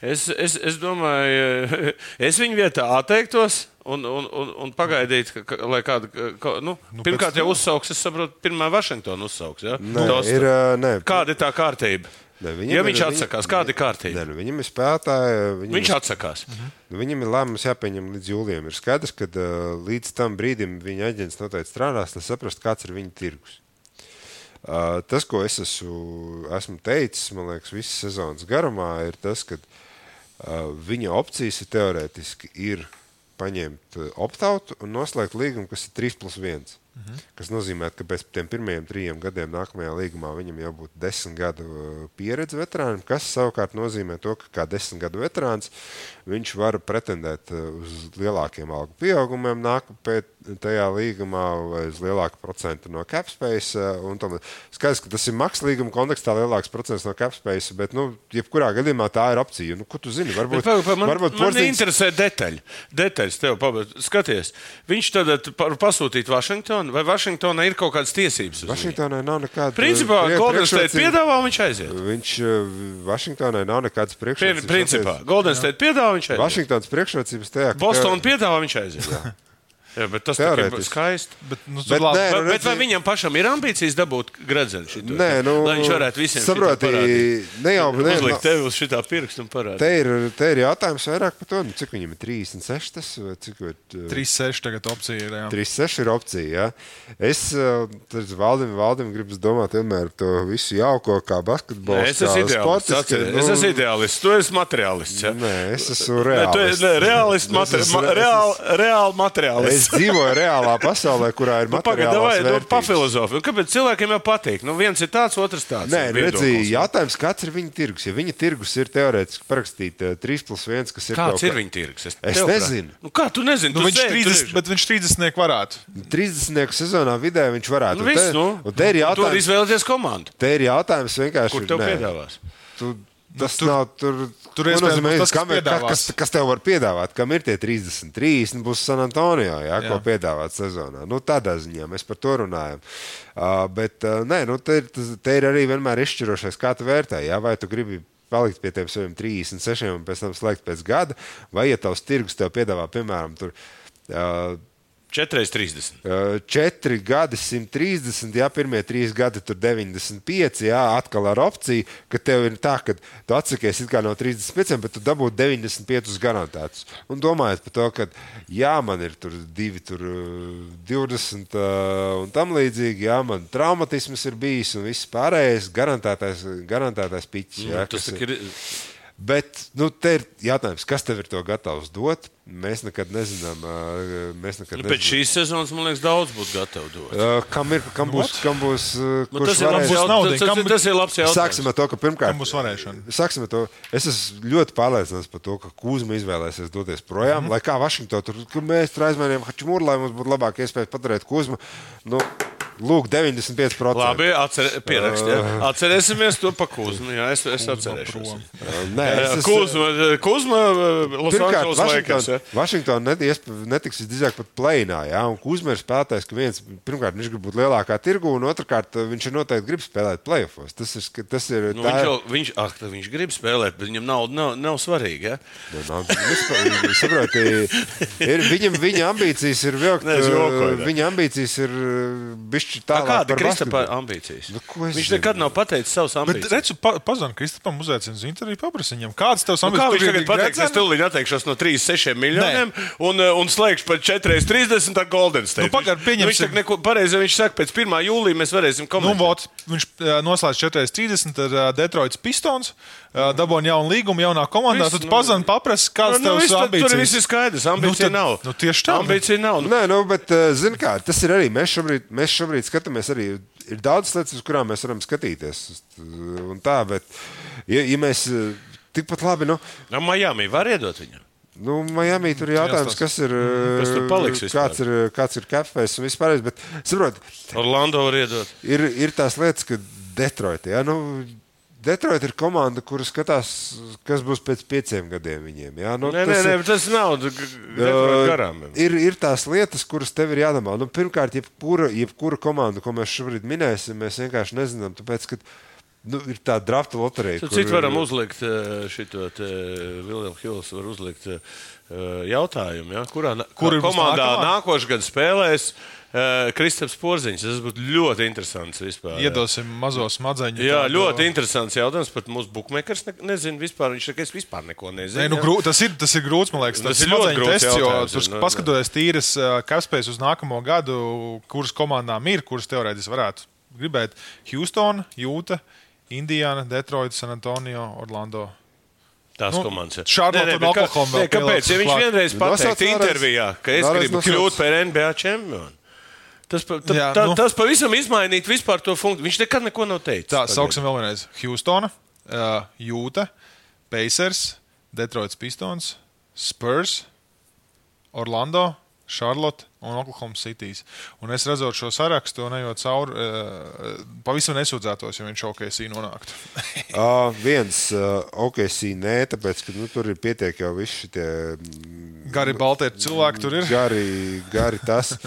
Speaker 3: Es, es, es domāju, es viņu vietā atteiktos un, un, un, un pagaidītu, ka, lai kāda. Ka, nu, nu, pirmkārt, jau uzsauks, es saprotu, pirmā Vašingtona uzsauks. Ja?
Speaker 4: Nē, ir, nē,
Speaker 3: Kāda ir tā kārtība?
Speaker 4: Ne,
Speaker 3: Ja viņš atsakās, kāda ir kārtība?
Speaker 4: Nē, nu, viņam ir spēlētāji. Viņam
Speaker 3: Viņš
Speaker 4: ir,
Speaker 3: atsakās.
Speaker 4: nu, viņam ir lēmums jāpieņem līdz jūlijam. Ir skaidrs, ka uh, līdz tam brīdim viņa aģents noteikti strādās, lai saprastu, kāds ir viņa tirgus. Uh, tas, ko es esmu, esmu teicis, man liekas, visas sezonas garumā, ir tas, ka uh, viņa opcijas ir teorētiski ir paņemt uh, optautu un noslēgt līgumu, kas ir 3 plus 1. Mhm. Tas nozīmē, ka pēc tam pirmajiem trim gadiem nākamajā līgumā viņam jau būtu desmit gadu uh, pieredze veterānam, kas savukārt nozīmē to, ka kā desmit gadu veterāns viņš var pretendēt uh, uz lielākiem algu pieaugumiem nākamajā tajā līgumā vai uz lielāku procentu no capspace. Skaidrs, ka tas ir maksas līguma kontekstā lielāks procents no capspace, bet, nu, jebkurā gadījumā tā ir opcija. Nu, ko tu zini? Varbūt,
Speaker 3: Bet, pa, pa, man,
Speaker 4: varbūt
Speaker 3: man
Speaker 4: Porziņš-
Speaker 3: interesē detaļi. Detaļas tev. Skaties, viņš tad par- pasūtītu Vašingtonu. Vai Vašingtonā ir kaut kādas tiesības? viņu?
Speaker 4: Vašingtonai nav nekāda.
Speaker 3: Principā Golden State piedāvā, un viņš aiziet.
Speaker 4: Viņš Vašingtonai nav nekādas priekšrocības.
Speaker 3: Principā Golden State piedāvā, viņš aiziet.
Speaker 4: Vašingtons priekšrocības tajā, ka
Speaker 3: Bostonā piedāvā, viņš aiziet. Jā, bet tas ir skaisti.
Speaker 2: Bet, nu,
Speaker 4: Bet
Speaker 2: labi,
Speaker 4: nē,
Speaker 3: Bet,
Speaker 4: nu,
Speaker 3: bet vai viņam pašam ir ambīcijas dabūt gradzenu šito?
Speaker 4: Nē, nu,
Speaker 3: lai viņš varētu visiem parādīt?
Speaker 4: ne jau ne,
Speaker 3: Uzlikt
Speaker 4: no,
Speaker 3: tevi uz šitā pirksta un parādīt.
Speaker 4: te, ir, te ir jautājums vairāk par to, nu, cik viņam ir 36, tas, vai cik ir. uh,
Speaker 2: 3-6 tagad opcija ir. Jā.
Speaker 4: 36 ir opcija. Ja? Es uh, tad Valdim, Valdim gribu domāt vienmēr to visu jauko, kā basketbols.
Speaker 3: Nē, es esmu ideālists. atceries.
Speaker 4: nu,
Speaker 3: Es esmu ideālists. Tu esi materiālists. Ja?
Speaker 4: Nē, es esmu
Speaker 3: Nē, tu esi nē, reālists, materi reāli, reāli materiālists.
Speaker 4: Es dzīvoju reālā pasaulē, kurā ir
Speaker 3: Nu, Pagaid, vai
Speaker 4: materiālās
Speaker 3: nu, pafilozofi. Un Kāpēc cilvēkiem jau patīk? Nu, viens ir tāds, otrs tāds.
Speaker 4: Nē, nu, redziet, jautājums, kāds ir viņa tirgus. Ja viņa tirgus ir teorētiski parakstīt 3 plus 1, kas ir
Speaker 3: Kāds
Speaker 4: kaut
Speaker 3: ir
Speaker 4: kā-
Speaker 3: viņa tirgus?
Speaker 4: Es
Speaker 3: prāt-
Speaker 4: nezinu.
Speaker 3: Nu, kā tu nezini?
Speaker 2: Nu,
Speaker 3: Tu
Speaker 2: viņš
Speaker 3: sēdi
Speaker 2: 30,
Speaker 3: tur
Speaker 2: bet viņš 30 varētu.
Speaker 4: 30 sezonā vidē viņš varētu.
Speaker 3: Nu,
Speaker 4: Un
Speaker 3: viss,
Speaker 4: te,
Speaker 3: nu,
Speaker 4: un te ir
Speaker 3: Tu vari
Speaker 4: jautājums,
Speaker 3: izvēlēties komandu.
Speaker 4: te ir jautājums vienkārši.
Speaker 3: Kur tev
Speaker 4: nē,
Speaker 3: piedāvās?
Speaker 4: Tu, tas
Speaker 2: tur-
Speaker 4: nav tur.
Speaker 2: tur
Speaker 4: nozīmē,
Speaker 2: tas, kas
Speaker 4: kam ir- ka-
Speaker 2: piedāvās.
Speaker 4: kas, kas tev var piedāvāt? Kam ir tie 30? 30 būs San Antonio, jā, jā. ko piedāvāt sezonā. Nu, tādā ziņā mēs par to runājam. Uh, bet uh, nē, nu, te, te ir arī vienmēr izšķirošais, kā tu vērtē. Jā, vai tu gribi palikt pie tiem saviem 36 un pēc tam slēgt pēc gada, vai ja tavs tirgus tev piedāvā, piemēram, tur. Uh,
Speaker 3: 4,30.
Speaker 4: Uh, Četri gadi, 130, jā, pirmie trīs gadi, tur 95, jā, atkal ar opciju, ka tev ir tā, ka tu atsakies it kā no 35, bet tu dabūji 95 garantētus. Un domājot par to, ka, jā, man ir tur divi, tur uh, 20 uh, un tam līdzīgi, jā, man traumatisms ir bijis un viss pārējais, garantētais, garantētais piķis. Jā,
Speaker 3: Tas
Speaker 4: kas
Speaker 3: tak ir.
Speaker 4: Bet nu, te ir jautājums, kas tev ir to gatavs dot? Mēs nekad nezinām. Mēs nekad
Speaker 3: Nu, pēc
Speaker 4: nezinām.
Speaker 3: šīs sezonas, man liekas, daudz būtu gatavi dot.
Speaker 4: Uh, kam, ir, kam būs? Kam būs uh,
Speaker 3: Nu,
Speaker 4: kurš
Speaker 3: tas, ir
Speaker 4: varēs-
Speaker 3: jaut-
Speaker 2: naudiņa?
Speaker 3: tas,
Speaker 2: Kam-
Speaker 3: tas, ir labs jautājums.
Speaker 4: Sāksim ar to, ka pirmkārt
Speaker 2: būs varēšana?
Speaker 4: Sāksim ar to. Es esmu ļoti pārliecināts par to, ka Kūzma izvēlēsies doties projām. Mm. Lai kā Vašingtonā tur, mēs tur aizmainījām Hačmūru, lai mums būtu labāka iespēja paturēt Kūzmu. Nu, lūk, 95%.
Speaker 3: Labi, atcer, pierakst, ja. atcerēsimies to pa Kuzmu. Jā, es, es atcerēšos.
Speaker 4: Nē, es esmu-
Speaker 3: Kuzma, Kuzma Los
Speaker 4: Pirmkārt,
Speaker 3: Angeles Lakers. ja.
Speaker 4: Vašingtonā netiks visdrīzāk pat plēnā. Ja? Ir spēlētājs, ka viens, pirmkārt, viņš grib būt lielākā tirgu, un otrkārt, viņš ir noteikti grib spēlēt playoffs. Tas ir, tas ir
Speaker 3: Nu, viņš, jau, viņš, tā viņš grib spēlēt, bet viņam nav, nav, nav svarīgi. Ja?
Speaker 4: Nu, nav- vispār, Saproti, ir, viņam, viņa ambīcijas ir vilkt.
Speaker 3: Nē, es jokoju, ne.
Speaker 4: Viņa ambīcijas ir bišķi
Speaker 3: Tā
Speaker 4: tālāk.
Speaker 3: kāda
Speaker 4: par
Speaker 3: ir
Speaker 4: basketbolu.
Speaker 3: ambīcijas?
Speaker 4: Nu,
Speaker 3: viņš nekad nav pateicis savas
Speaker 2: Bet
Speaker 3: ambīcijas.
Speaker 2: redzu, pa, pazvan Kristapam uzaicinu uz interviju paprasa viņam. Kāds tevs
Speaker 3: Nu, kā
Speaker 2: ambīcijas?
Speaker 3: viņš tagad pateiks, es tūlīt atteikšos no 36 miljoniem un, uh, un slēgšu par 4,30 ar Golden State.
Speaker 2: Nu, pagaid,
Speaker 3: Viņš- Viņš saka, neko pareizi, viņš saka, pēc 1. jūlija mēs varēsim
Speaker 2: Nu,
Speaker 3: komentēt.
Speaker 2: vot, viņš ā, noslēdz 4,30 ar ā, Detroitas Pistons. Dabūja jaunu līgumu, jaunā komandā.
Speaker 3: Viss,
Speaker 2: Tad
Speaker 3: nu-
Speaker 2: pazvan, paprasa, kāds
Speaker 3: nu, viss, tad, tur
Speaker 2: ambīcijas.
Speaker 3: viss ir skaidrs. Ambīcija
Speaker 2: tad-
Speaker 3: nav.
Speaker 2: nu, tieši tā.
Speaker 3: Ambīcija nav. Nu,
Speaker 4: Nē, nu, bet, eh, zini kā, tas ir arī. Mēs šobrīd, mēs šobrīd skatāmies arī. Ir daudz lietas, uz kurām mēs varam skatīties. Un tā, bet, ja, ja mēs eh, tikpat labi, nu,
Speaker 3: no Miami var iedot viņam.
Speaker 4: Nu, Miami tur ir jautājums,
Speaker 2: Jāstāsta.
Speaker 4: kas ir.
Speaker 3: Kas tur paliks vispār?
Speaker 4: Kāds ir, kāds ir capfēs un vispār. Bet, saprot,
Speaker 3: Orlando var iedot.
Speaker 4: ir, ir tās lietas, ka Detroit, ja, nu, Detroit ir komanda, kuras skatās, kas būs pēc pieciem gadiem viņiem. Ja? Nu,
Speaker 3: Nē, nē,
Speaker 4: tas
Speaker 3: nē, bet tas nav garām.
Speaker 4: Ir, ir tās lietas, kuras tev ir jādomā. Nu, pirmkārt, jebkura, jebkura komanda, ko mēs šobrīd minēsim, mēs vienkārši nezinām. Tāpēc, ka, nu, ir tā drafta loterija.
Speaker 3: Tad Cits varam uzlikt šo Vilnius Hills, var uzlikt eh, jautājumu, ja? kurā
Speaker 2: Kur
Speaker 3: komandā nākošais gads spēlēs eh, Kristaps Porziņš. Tas būtu ļoti interesants vispār. jā.
Speaker 2: Iedosim mazo smadzeņu.
Speaker 3: Jā,
Speaker 2: tādu-
Speaker 3: ļoti interesants jautājums. Pat mūsu bookmakers ne, nezina vispār. Viņš saka, es vispār neko nezinu.
Speaker 2: Nē, nu,
Speaker 3: jā.
Speaker 2: grū, tas, ir, tas ir grūts, man liekas.
Speaker 3: Tas
Speaker 2: Tas
Speaker 3: ir ļoti grūts
Speaker 2: tests, jo tur
Speaker 3: nu,
Speaker 2: paskatoties tīras kapspējas uz nākamo gadu, kuras komandām ir, kuras teorētiski varētu gribēt. Houston, Jūta, Indiana, Detroit, San Antonio, Orlando.
Speaker 3: Tās
Speaker 2: Nu,
Speaker 3: komandas. ir.
Speaker 2: Oklahoma
Speaker 3: nē,
Speaker 2: vēl
Speaker 3: Kāpēc? Ja viņš vienreiz pateikt
Speaker 4: vēlreiz.
Speaker 3: intervijā, ka es
Speaker 4: Vēlreiz
Speaker 3: gribu
Speaker 4: nosauc.
Speaker 3: kļūt par NBA čempionu. Tas, pa, ta,
Speaker 2: Jā,
Speaker 3: tā,
Speaker 2: nu.
Speaker 3: tas pavisam izmainīt vispār to funkciju. Viņš nekad neko nav teicis.
Speaker 2: Tā,
Speaker 3: Pagaid.
Speaker 2: sauksim vēl vienreiz. Houston, uh, Jūta, Pacers, Detroit Pistons, Spurs, Orlando, Charlotte un Oklahoma City. Un es redzot šo sarakstu, un ejot cauri, uh, pavisam nesūdzētos, ja viņš OKC nonāktu.
Speaker 4: Uh, viens, uh, OKC, nē, tāpēc, ka nu, tur ir pietiek jau visi šie
Speaker 2: Gari Baltieri cilvēki tur ir.
Speaker 4: gari, gari tas.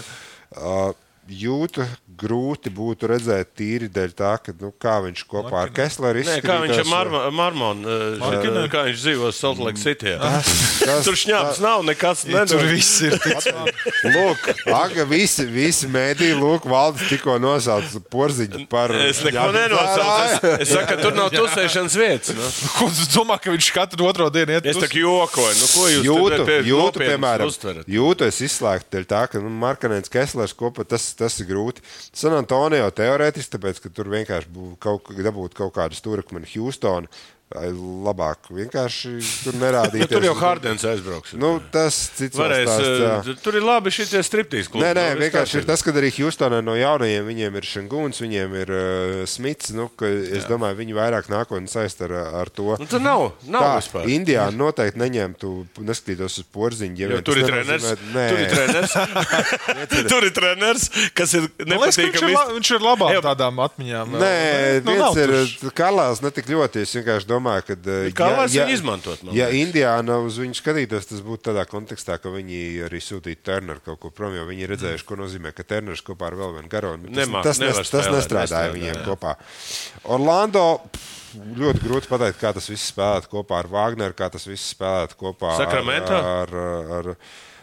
Speaker 4: Uh, jūtu grūti būtu redzēt tīri dēļ tā, ka, nu, kā viņš kopā ar Kessleru
Speaker 3: Nē, kā viņš ar Mar Marmonu, uh, kā viņš dzīvo Saltlake City. Tur šņāps nav nekas.
Speaker 2: Ja, tur viss ir.
Speaker 4: lūk, aga, visi, visi mēdī, lūk, valdes tikko nosauca porziņu par.
Speaker 3: Es neko nenosaucu. Es, es saku, ka tur nav tusēšanas vietas. Nu.
Speaker 2: Ko tu domā, ka viņš katru otro dienu iet?
Speaker 3: Es tā kā jokoju. Nu, ko jūs
Speaker 4: jūtu? Jūtu, piemēram,
Speaker 3: uztverat?
Speaker 4: jūtu es izslēgtu dēļ tā, ka nu, Markanēns Kesslers kopā tas, tas ir grūti. San Antonio teorētiski, tāpēc, ka tur vienkārši būtu kaut, dabūt kaut kādu stūrakmeni Houstonu. Labāk vienkārši tur nerādīt.
Speaker 3: Nu, tur jau Hardens aizbrauks.
Speaker 4: Nu, tas cits
Speaker 3: Varēs,
Speaker 4: stāsts, jā.
Speaker 3: uh, tur ir labi šie striptīs klubi.
Speaker 4: Nē, nē,
Speaker 3: Nu, viss
Speaker 4: vienkārši ir tas, ka arī Houstonā no jaunajiem viņiem ir Šangūns, viņiem ir uh, Smits. Nu, ka es Jā. domāju, viņi vairāk nākotnē saist ar, ar to.
Speaker 3: Nu, tur nav, nav
Speaker 4: Tā,
Speaker 3: vispār.
Speaker 4: Indijā noteikti neņemtu, neskatītos uz porziņu. Ja
Speaker 3: tur
Speaker 4: tas
Speaker 3: ir treneris.
Speaker 4: Nē,
Speaker 3: Tur ir treneris. tur ir treneris, kas ir
Speaker 2: liekas, ka viņš, ir, la,
Speaker 3: nepatīkami.
Speaker 2: viņš ir labāk tādām atmiņām.
Speaker 4: Nē,
Speaker 2: nu,
Speaker 4: viens ir. Kalās, ne tik ļoti. Es vienkārši domāju, ka. uh,
Speaker 3: Kalās viņu izmantot, man
Speaker 4: Ja
Speaker 3: liekas.
Speaker 4: Indiāna uz viņu skatītos, tas būtu tādā kontekstā, ka viņi arī sūtītu Turneru kaut kur prom, jo viņi ir redzējuši, ko nozīmē, ka Turners kopā ar vēl vienu garonu. Tas,
Speaker 3: Nemāk-
Speaker 4: tas, nes, tas
Speaker 3: spēlēt,
Speaker 4: nestrādāja
Speaker 3: nestrādā,
Speaker 4: viņiem
Speaker 3: jā.
Speaker 4: kopā. Orlando. pff, Ļoti grūti pateikt, kā tas viss spēlētu kopā ar Wagneru, kā tas viss spēlētu kopā
Speaker 3: Sacramento?
Speaker 4: ar, ar, ar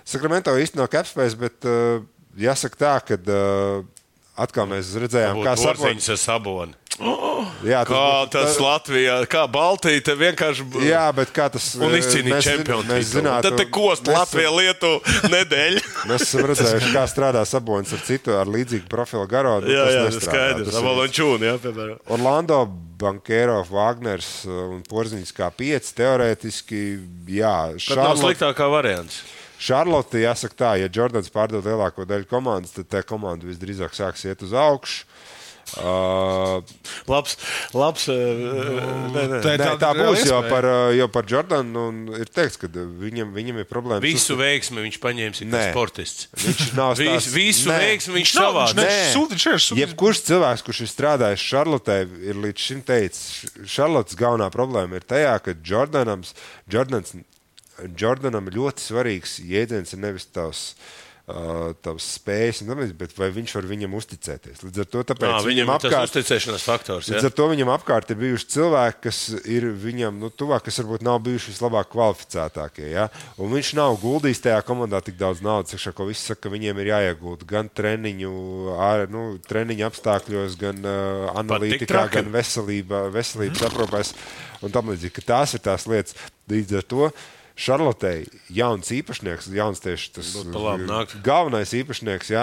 Speaker 4: Sakramento īstenībā no Capspace, bet uh, jāsaka tā, ka uh, atkal mēs redzējām, kā Sabonis.
Speaker 3: Saboni.
Speaker 4: Jā,
Speaker 3: Kā
Speaker 4: būtu-
Speaker 3: tas Latvijā, kā Baltija, vienkārši.
Speaker 4: Jā, bet kā tas
Speaker 3: Un izcīnīja
Speaker 4: mēs zin-
Speaker 3: čempionu.
Speaker 4: Mēs zinām,
Speaker 3: Tad te kost Latvija, Lietuva nedēļa.
Speaker 4: Mēs esam redzējuši, kā strādā Sabonis ar citu, ar līdzīgu profilu garo. nu,
Speaker 3: jā,
Speaker 4: tas
Speaker 3: jā,
Speaker 4: nestrādā.
Speaker 3: tas skaidrs.
Speaker 4: Tas
Speaker 3: Avalončūni, jā, piemēram.
Speaker 4: Orlando, Bankero, Wagners un Porziņš kā pieci teorētiski. Jā,
Speaker 3: Tas nav sliktākā variants.
Speaker 4: Šarlote, jāsaka tā, ja Jordans pārdod lielāko daļu komandas, tad tā komanda visdrīzāk sāks iet uz augšu. Uh,
Speaker 3: Labs, labs.
Speaker 2: Nu,
Speaker 3: Nē, nē.
Speaker 2: tā-
Speaker 4: Nē, tā būs jau
Speaker 2: iespēja.
Speaker 4: par, uh, jau par Jordanu. un Ir teikts, ka viņam, viņam ir problēmas.
Speaker 3: Visu veiksmi viņš paņēma kā sportists.
Speaker 4: Viņš nav
Speaker 3: Visu,
Speaker 4: stāsts-
Speaker 3: visu
Speaker 4: Nē.
Speaker 3: veiksmi viņš
Speaker 2: Nav,
Speaker 3: savā
Speaker 2: viņš ne- sūta- viņš ir sūta-
Speaker 4: Jebkurš cilvēks, kurš ir strādājis Šarlotē, ir līdz šim teicis, Šarlotas galvenā problēma ir tajā, ka Jordanams, Jordans, Jordanam ļoti svarīgs jēdziens ir nevis tavs. Uh, spējas, un tam līdzīgi, bet vai viņš var viņam uzticēties? Līdz ar to tāpēc
Speaker 3: Nā, viņam
Speaker 4: apkārt,
Speaker 3: uzticēšanās faktors.
Speaker 4: Līdz
Speaker 3: Jā.
Speaker 4: ar to viņam apkārt ir bijuši cilvēki, kas ir viņam nu, tuvāk, kas varbūt nav bijuši vislabāk kvalificētākie. Ja? Un viņš nav guldījis tajā komandā tik daudz naudas, iekšā, ko visi saka, ka viņiem ir jāiegūt gan treniņu, ār, nu, treniņu apstākļos, gan uh, analītikā, gan veselībā, veselības aprūpēs un tam līdzīgi. Tās ir tās lietas. Līdz ar to Šarlotei jauns īpašnieks, jauns tieši tas
Speaker 3: nākt.
Speaker 4: galvenais īpašnieks, jā,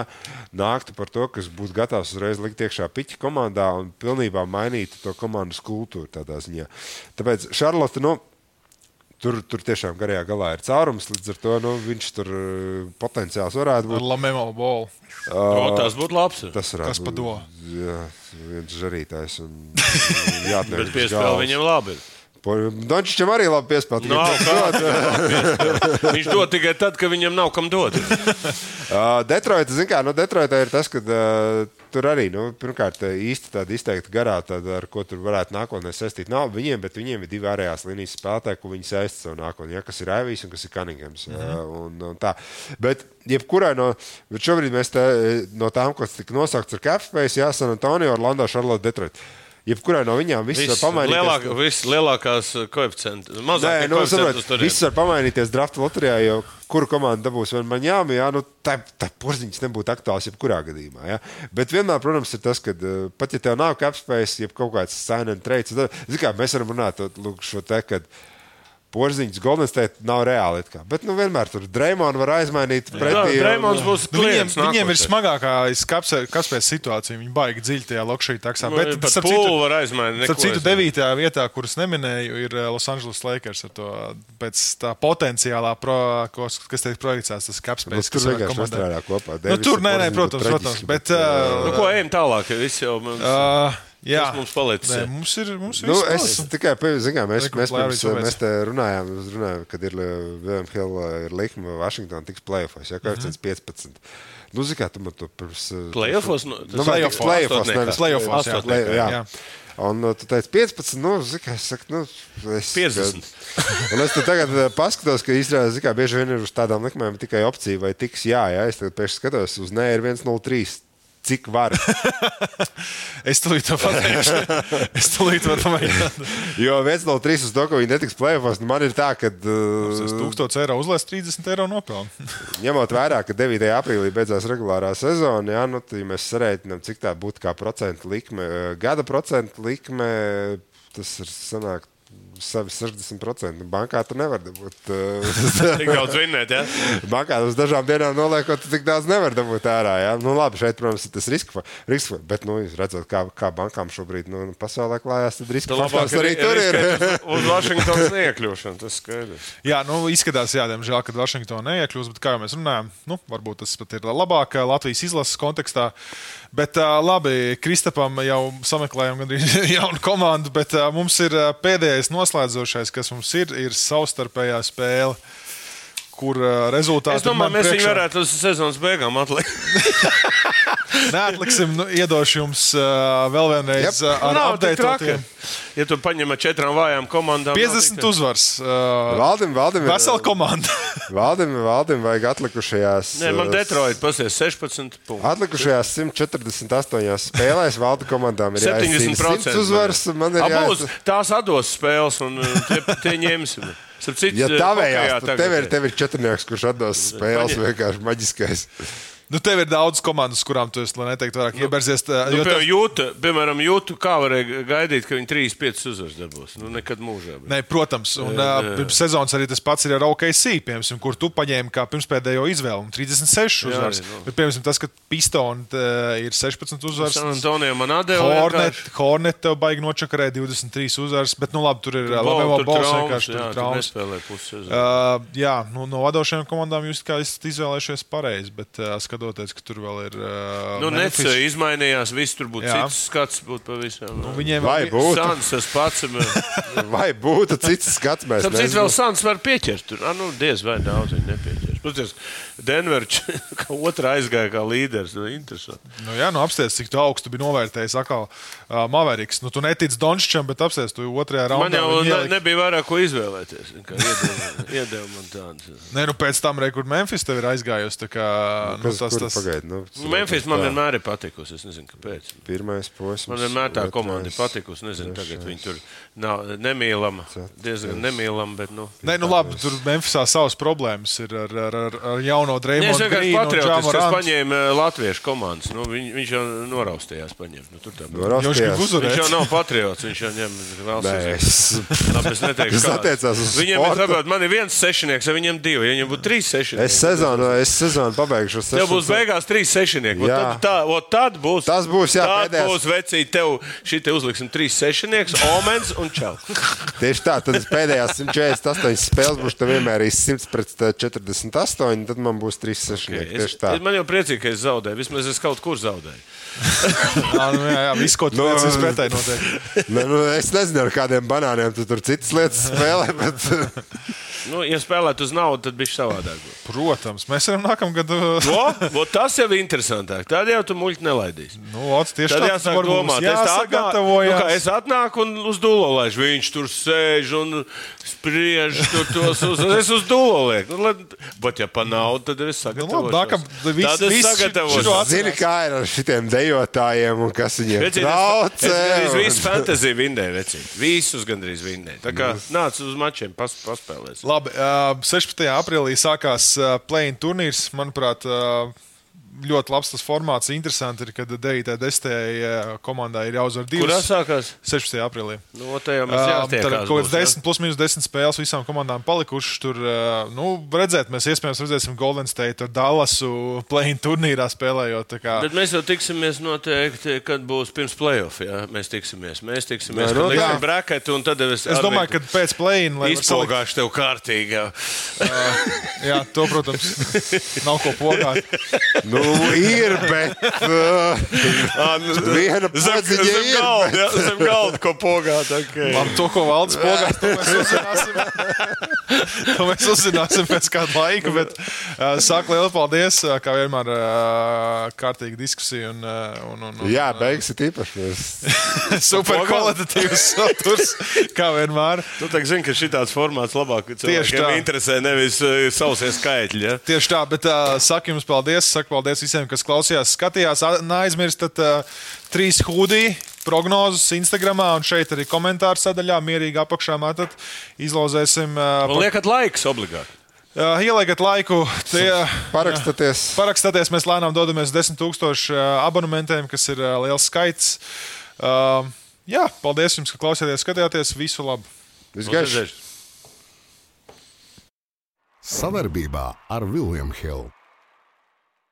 Speaker 4: nāktu par to, kas būtu gatavs uzreiz likt iekšā piķa komandā un pilnībā mainītu to komandas kultūru tādā ziņā. Tāpēc Šarlote, nu, tur, tur tiešām garajā galā ir caurums, līdz ar to nu, viņš tur eh, potenciāls varētu
Speaker 2: Ar
Speaker 4: būt.
Speaker 2: Lamelo bolu.
Speaker 3: O, Tas būtu labs.
Speaker 4: Tas varētu
Speaker 2: Kas pa to?
Speaker 4: Jā, viens žarītājs un
Speaker 3: Bet
Speaker 4: jāatnāk.
Speaker 3: piespēle viņam labi.
Speaker 4: Dončičam arī labi piespēlēt.
Speaker 3: Kā. Viņš dod tikai tad, kad viņam nav kam dot.
Speaker 4: Uh, Detroitā, zināmā mērā, nu, Detroitā ir tas, ka uh, tur arī, nu, pirmkārt, uh, īsti tāda izteikta garā, tāda, ar ko tur varētu nākotnē saistīt. Nav viņiem, bet viņiem ir divi ārējās līnijas spēlētāji, ko viņi saista savu nākotnē, ja, kas ir Aivijs un kas ir Kaningams. Mm -hmm. uh, un, un tā. bet, jebkurai no, bet šobrīd mēs te, no tām, kas tika nosaukts ar Capspace, Jā, San Antonio, Orlando, Charlotte, Detroit. Jebkurai no viņām viss var pamainīties.
Speaker 3: Lielāk, vis, lielākās koeficientus.
Speaker 4: Nē,
Speaker 3: Mazāk
Speaker 4: nu,
Speaker 3: tur
Speaker 4: viss var pamainīties drafta loterijā, jo kuru komandu dabūs vai Maņāmi, jā, nu, tā, tā porziņš nebūtu aktuāls jebkurā gadījumā. Jā. Bet vienmēr, protams, ir tas, ka uh, pat ja tev nav capspējas, jeb kaut kāds sign and trade, tad, zini kā, mēs varam runāt to, lūk, šo te, kad porziņš Golden State nav reāli. Bet, nu, vienmēr tur Dreimonu var aizmainīt pretī. un-
Speaker 3: Dreimons būs
Speaker 2: Nu, viņiem,
Speaker 3: klients.
Speaker 2: viņiem ir smagākā kāpēc situācija. Viņi baigi dziļi tajā lokšī taksā.
Speaker 3: Nu,
Speaker 2: Bet, starp
Speaker 3: pūli
Speaker 2: citu,
Speaker 3: var aizmainīt. neko
Speaker 2: citu, devītajā vietā, kuras neminēju, ir eh, Los Angeles Lakers ar to pēc tā potenciālā, pro, kas, kas tiek projicēts, tas
Speaker 4: Nu,
Speaker 2: kāpēc.
Speaker 4: tur vienkārši nestrādā kopā.
Speaker 2: Nu, tur nē, nē, protams, protams.
Speaker 4: traģiski,
Speaker 2: Bet,
Speaker 4: uh,
Speaker 3: Nu, ko ejam tālāk? Viss jau mums,
Speaker 2: uh, jā,
Speaker 3: kas mums palicis.
Speaker 2: Nē, mums ir. Mums ir
Speaker 4: Nu, es tikai pieņemu, mēs,
Speaker 2: Reku
Speaker 4: mēs, pirms, mēs te runājām, runājām, kad ir Vilnius Hill, ir likme, vai Vašingtona tiks plēfos, ja koeficients
Speaker 2: Mhm.
Speaker 4: 15. Nu, zini, kā tu man to pirms.
Speaker 3: Playoffs, nu, tas
Speaker 4: Nu,
Speaker 2: playoffs,
Speaker 3: astotniekā.
Speaker 4: nevis
Speaker 2: Playoffs, jā.
Speaker 4: Play- jā.
Speaker 2: Jā.
Speaker 4: Un uh, tu teici 15, nu, zini, kā es saku, nu, es.
Speaker 3: 50.
Speaker 4: Un es tagad paskatos, ka īstenībā, zini, kā bieži vien ir uz tādām likmēm tikai opcija, vai tiks jā, jā, es tagad pēkšņi skatos, uz nē ir 103. Cik var.
Speaker 2: es tulīt to pateikšu. es tulīt varu pamēģināt.
Speaker 4: jo viens no trīs uz to, ka viņi netiks plēfos, nu man ir tā, ka.
Speaker 2: Uh, 1000 eiro uzlēs 30 eiro nopelnu.
Speaker 4: ņemot vērā, ka 9. aprīlī beidzās regulārā sezona, jā, nu, ja mēs sarēķinām, cik tā būtu kā procentu likme, gada procentu likme, tas ir sanāk savi 60%. Bankā tu nevari dabūt.
Speaker 3: tik daudz vinnēt, ja?
Speaker 4: Bankā uz dažām dienām noliekot, tu tik daudz nevar dabūt ārā. Ja? Nu, labi, šeit, protams, ir tas risks, risks bet, nu, redzot, kā, kā bankām šobrīd nu, pasaulē klājās, tad risks
Speaker 3: faktors arī tur ir. uz Vašingtonas neiekļūšanu, tas skaidrs.
Speaker 2: Jā, nu, izskatās, jā, diemžēl, ka Vašingtonā neiekļūst, bet kā jau mēs runājam, nu, varbūt tas pat ir labāk Latvijas izlases kontekstā. Bet labi, Kristapam jau sameklējām gandrīz jaunu komandu, bet mums ir pēdējais noslēdzošais, kas mums ir, ir savstarpējā spēle. Kur rezultāti
Speaker 3: ir? Es domāju, mēs priekšā... viņu varētu uz sezonas beigām atlikt.
Speaker 2: Neatliksim, nu, iedošu jums uh, vēl vienreiz yep. ar apgādājumu.
Speaker 3: Ja tu paņem ar četrām vājām komandām,
Speaker 2: 50 tik... uzvaras. Uh,
Speaker 4: valdim, valdim,
Speaker 2: vesela komanda.
Speaker 4: valdim, valdim vajag atlikušajās.
Speaker 3: Nē, man Detroit pasies 16 punktus.
Speaker 4: Atlikušajās 148 spēlēs valda komandām ir
Speaker 3: 70%
Speaker 4: uzvaras. Man ir
Speaker 3: jābūt tās atdos spēles un tie, tie ņemsim.
Speaker 4: Citu, ja tavējās, tad tev ir, tev ir četrnieks, kurš atdos spēles vienkārši maģiskais.
Speaker 2: Nu, tev ir daudz komandas, kurām tu esi, lai neteiktu, vairāk nu, iebērzies. Tā,
Speaker 3: nu, piemēram, jūta, piemēram, jūtu, kā varēja gaidīt, ka viņi 3-5 uzvaras dabūs. Nu, nekad mūžā. Bet.
Speaker 2: Nē, protams, un uh, pirms sezonas arī tas pats ir ar OKC, piemēram, kur tu paņēmi kā pirmspēdējo izvēlu 36 uzvaras. Jā, nu. Bet, piemēram, tas, ka Pistoni uh, ir 16 uzvaras.
Speaker 3: San Antonio man atdeva.
Speaker 2: Hornet, Hornet tev baigi nočakarē 23 uzvaras, bet, nu labi, tur ir Lamelo Bols vienkārši tur traumas. Uh, jā, nu, no vadošajām komandām jūs kā esat izvēlējušies pareizi, bet uh, skatoties, ka tur vēl ir. Uh,
Speaker 3: nu, Nets izmainījās, viss tur būtu cits skats. Būtu pavisam,
Speaker 2: nu, viņiem
Speaker 4: vai būtu
Speaker 3: Sans, tas pats.
Speaker 4: vai būtu cits skats? Mēs
Speaker 3: Tāpēc vēl Sans var pieķert. Tur, ah, nu, diez vai daudz viņi nepieķers. Protams, Denverčs kā otrā aizgāja kā līderis. Nu,
Speaker 2: nu, jā, nu apsties, cik tu augstu biji novērtējis atkal uh, Maveriks. Nu, tu netici Donččam, bet apsties, tu otrajā raundā.
Speaker 3: Man jau ne, nebija vairāk ko izvēlēties. Iedeva man tādas.
Speaker 2: Nē, nu pēc tam, re, kur Memphis tev ir aizgājusi. Kā, nu,
Speaker 4: nu, tas, tas... Pagaid, nu,
Speaker 3: Memphis man vienmēr ir patikusi. Es nezinu, kāpēc.
Speaker 4: Pirmais posms.
Speaker 3: Man vienmēr tā komanda ir patikusi. Nezinu, tagad viņi tur nav nemīlama. Diezgan nemīlama, bet. Nu.
Speaker 2: Nē, nu labi, tur Memphisā savas problēmas ir ar, ar, ar, ar jauno Dreamondu.
Speaker 3: Es vienkārši patriotisks, kas paņēma eh, latviešu komandas. Nu, viņ, viņš jau noraustījās paņemt. Nu, tur tā viņš jau nav patriots. Viņš jau ņem es neteikšu,
Speaker 4: kas attiecās uz
Speaker 3: viņiem. Ir, saprot, man ir viens sešnieks, ja viņam divi. Ja viņam būtu trīs sešnieki.
Speaker 4: Es sezonu, es sezonu pabeigšu.
Speaker 3: Tev būs beigās trīs sešnieki. Tad, tā, tad būs.
Speaker 4: Tas būs, jā,
Speaker 3: tad pēdējās. būs vecīt. Tev šī te uzliksim trīs sešnieks, omens un čau.
Speaker 4: Tieši tā, tad pēdējās 148 spēles būs tev vienmēr 100 pret 48, tad man būs 3 sešnieki. Okay.
Speaker 3: Es, man jau priecīgi, ka es zaudēju. Vismaz es kaut kur zaudēju.
Speaker 2: jā, nu, jā, jā, viss, ko tu no, nu, teici, pretēji notiek.
Speaker 4: ne, nu, es nezinu, ar kādiem banāniem tu tur citas lietas spēlē. Bet...
Speaker 3: Nu, ja spēlētu uz naudu, tad bija savādāk.
Speaker 2: Protams, mēs varam nākamgad.
Speaker 3: no, tas jau ir interesantāk. Tad jau tu muļķi nelaidīsi.
Speaker 2: Nu, ots, tieši
Speaker 3: tad jāsāk domāt. Es, atnā, nu, es atnāku un uz dūlo laižu. Viņš tur sēž un spriež tur tos uz. Es uz dūlo lieku. Nu, bet, ja pa naudu, tad es sagatavošu. Nu, nākam,
Speaker 2: vis, tad es sagatavošu.
Speaker 4: Zini, kā ir ar šitiem dejotājiem un kas viņiem traucē.
Speaker 3: Es visu fantāziju vinnēju, vecīt. Visus gandrīz vinnēju. Tā kā nāc uz mačiem, pas, paspēlēs.
Speaker 2: Labi, 16. aprīlī sākās play-in turnīrs. Manuprāt, ļoti labs tas formāts. Interesanti ir, ka 9. un 10. komandā ir jāuzvar divas.
Speaker 3: Kurā sākās?
Speaker 2: 16. aprīlī.
Speaker 3: No, uh,
Speaker 2: tad kaut kāds 10, plus minus 10 spēles visām komandām palikušas. Tur, nu, redzēt, mēs iespējams redzēsim Golden State ar Dallasu play-in turnīrā spēlējot.
Speaker 3: Bet mēs jau tiksimies noteikti, kad būs pirms playoff. Jā? Mēs tiksimies. Mēs tiksimies. Jā, no, jā. Tad es,
Speaker 2: es domāju, ka pēc play-in
Speaker 3: izpogāšu tev kārtīgi. Jā.
Speaker 2: jā, to, protams, nav ko pogāt.
Speaker 4: nu, ir, bet uh, viena paziņa
Speaker 3: ir. Galda, bet... ja, zem galda, ko pogāt. Okay.
Speaker 2: Labi, to, ko valdes pogās, to mēs uzzināsim. to mēs uzzināsim pēc kāda laika, bet uh, sāku lielu paldies, uh, kā vienmēr uh, kārtīga diskusija. Un, uh, un, un, un,
Speaker 4: Jā, beigas ir īpaši.
Speaker 2: Super kvalitatīvs saturs, kā vienmēr.
Speaker 3: Tu tā zini, ka šī tāds formāts labāk cilvēkiem interesē. nevis uh, sausie skaitļi. Ja?
Speaker 2: Tieši tā, bet uh, saku jums paldies. Saku paldies visiem, kas klausījās, skatījās. Neaizmirstat uh, trīs hūdī. Prognozes Instagram un šeit arī komentāru sadaļā. Mierīgi apakšā metat, izlozēsim. Uh,
Speaker 3: un liekat laiks obligāti.
Speaker 2: Uh, ieliekat laiku, tie
Speaker 4: parakstaties.
Speaker 2: Uh, parakstaties, mēs lēnām dodamies 10,000 abonementiem, kas ir liels skaits. Jā, paldies jums, ka klausījāties, skatījāties. Visu labu!
Speaker 4: Visgaišāk!
Speaker 1: Savarbībā ar Vilniņu Hildu.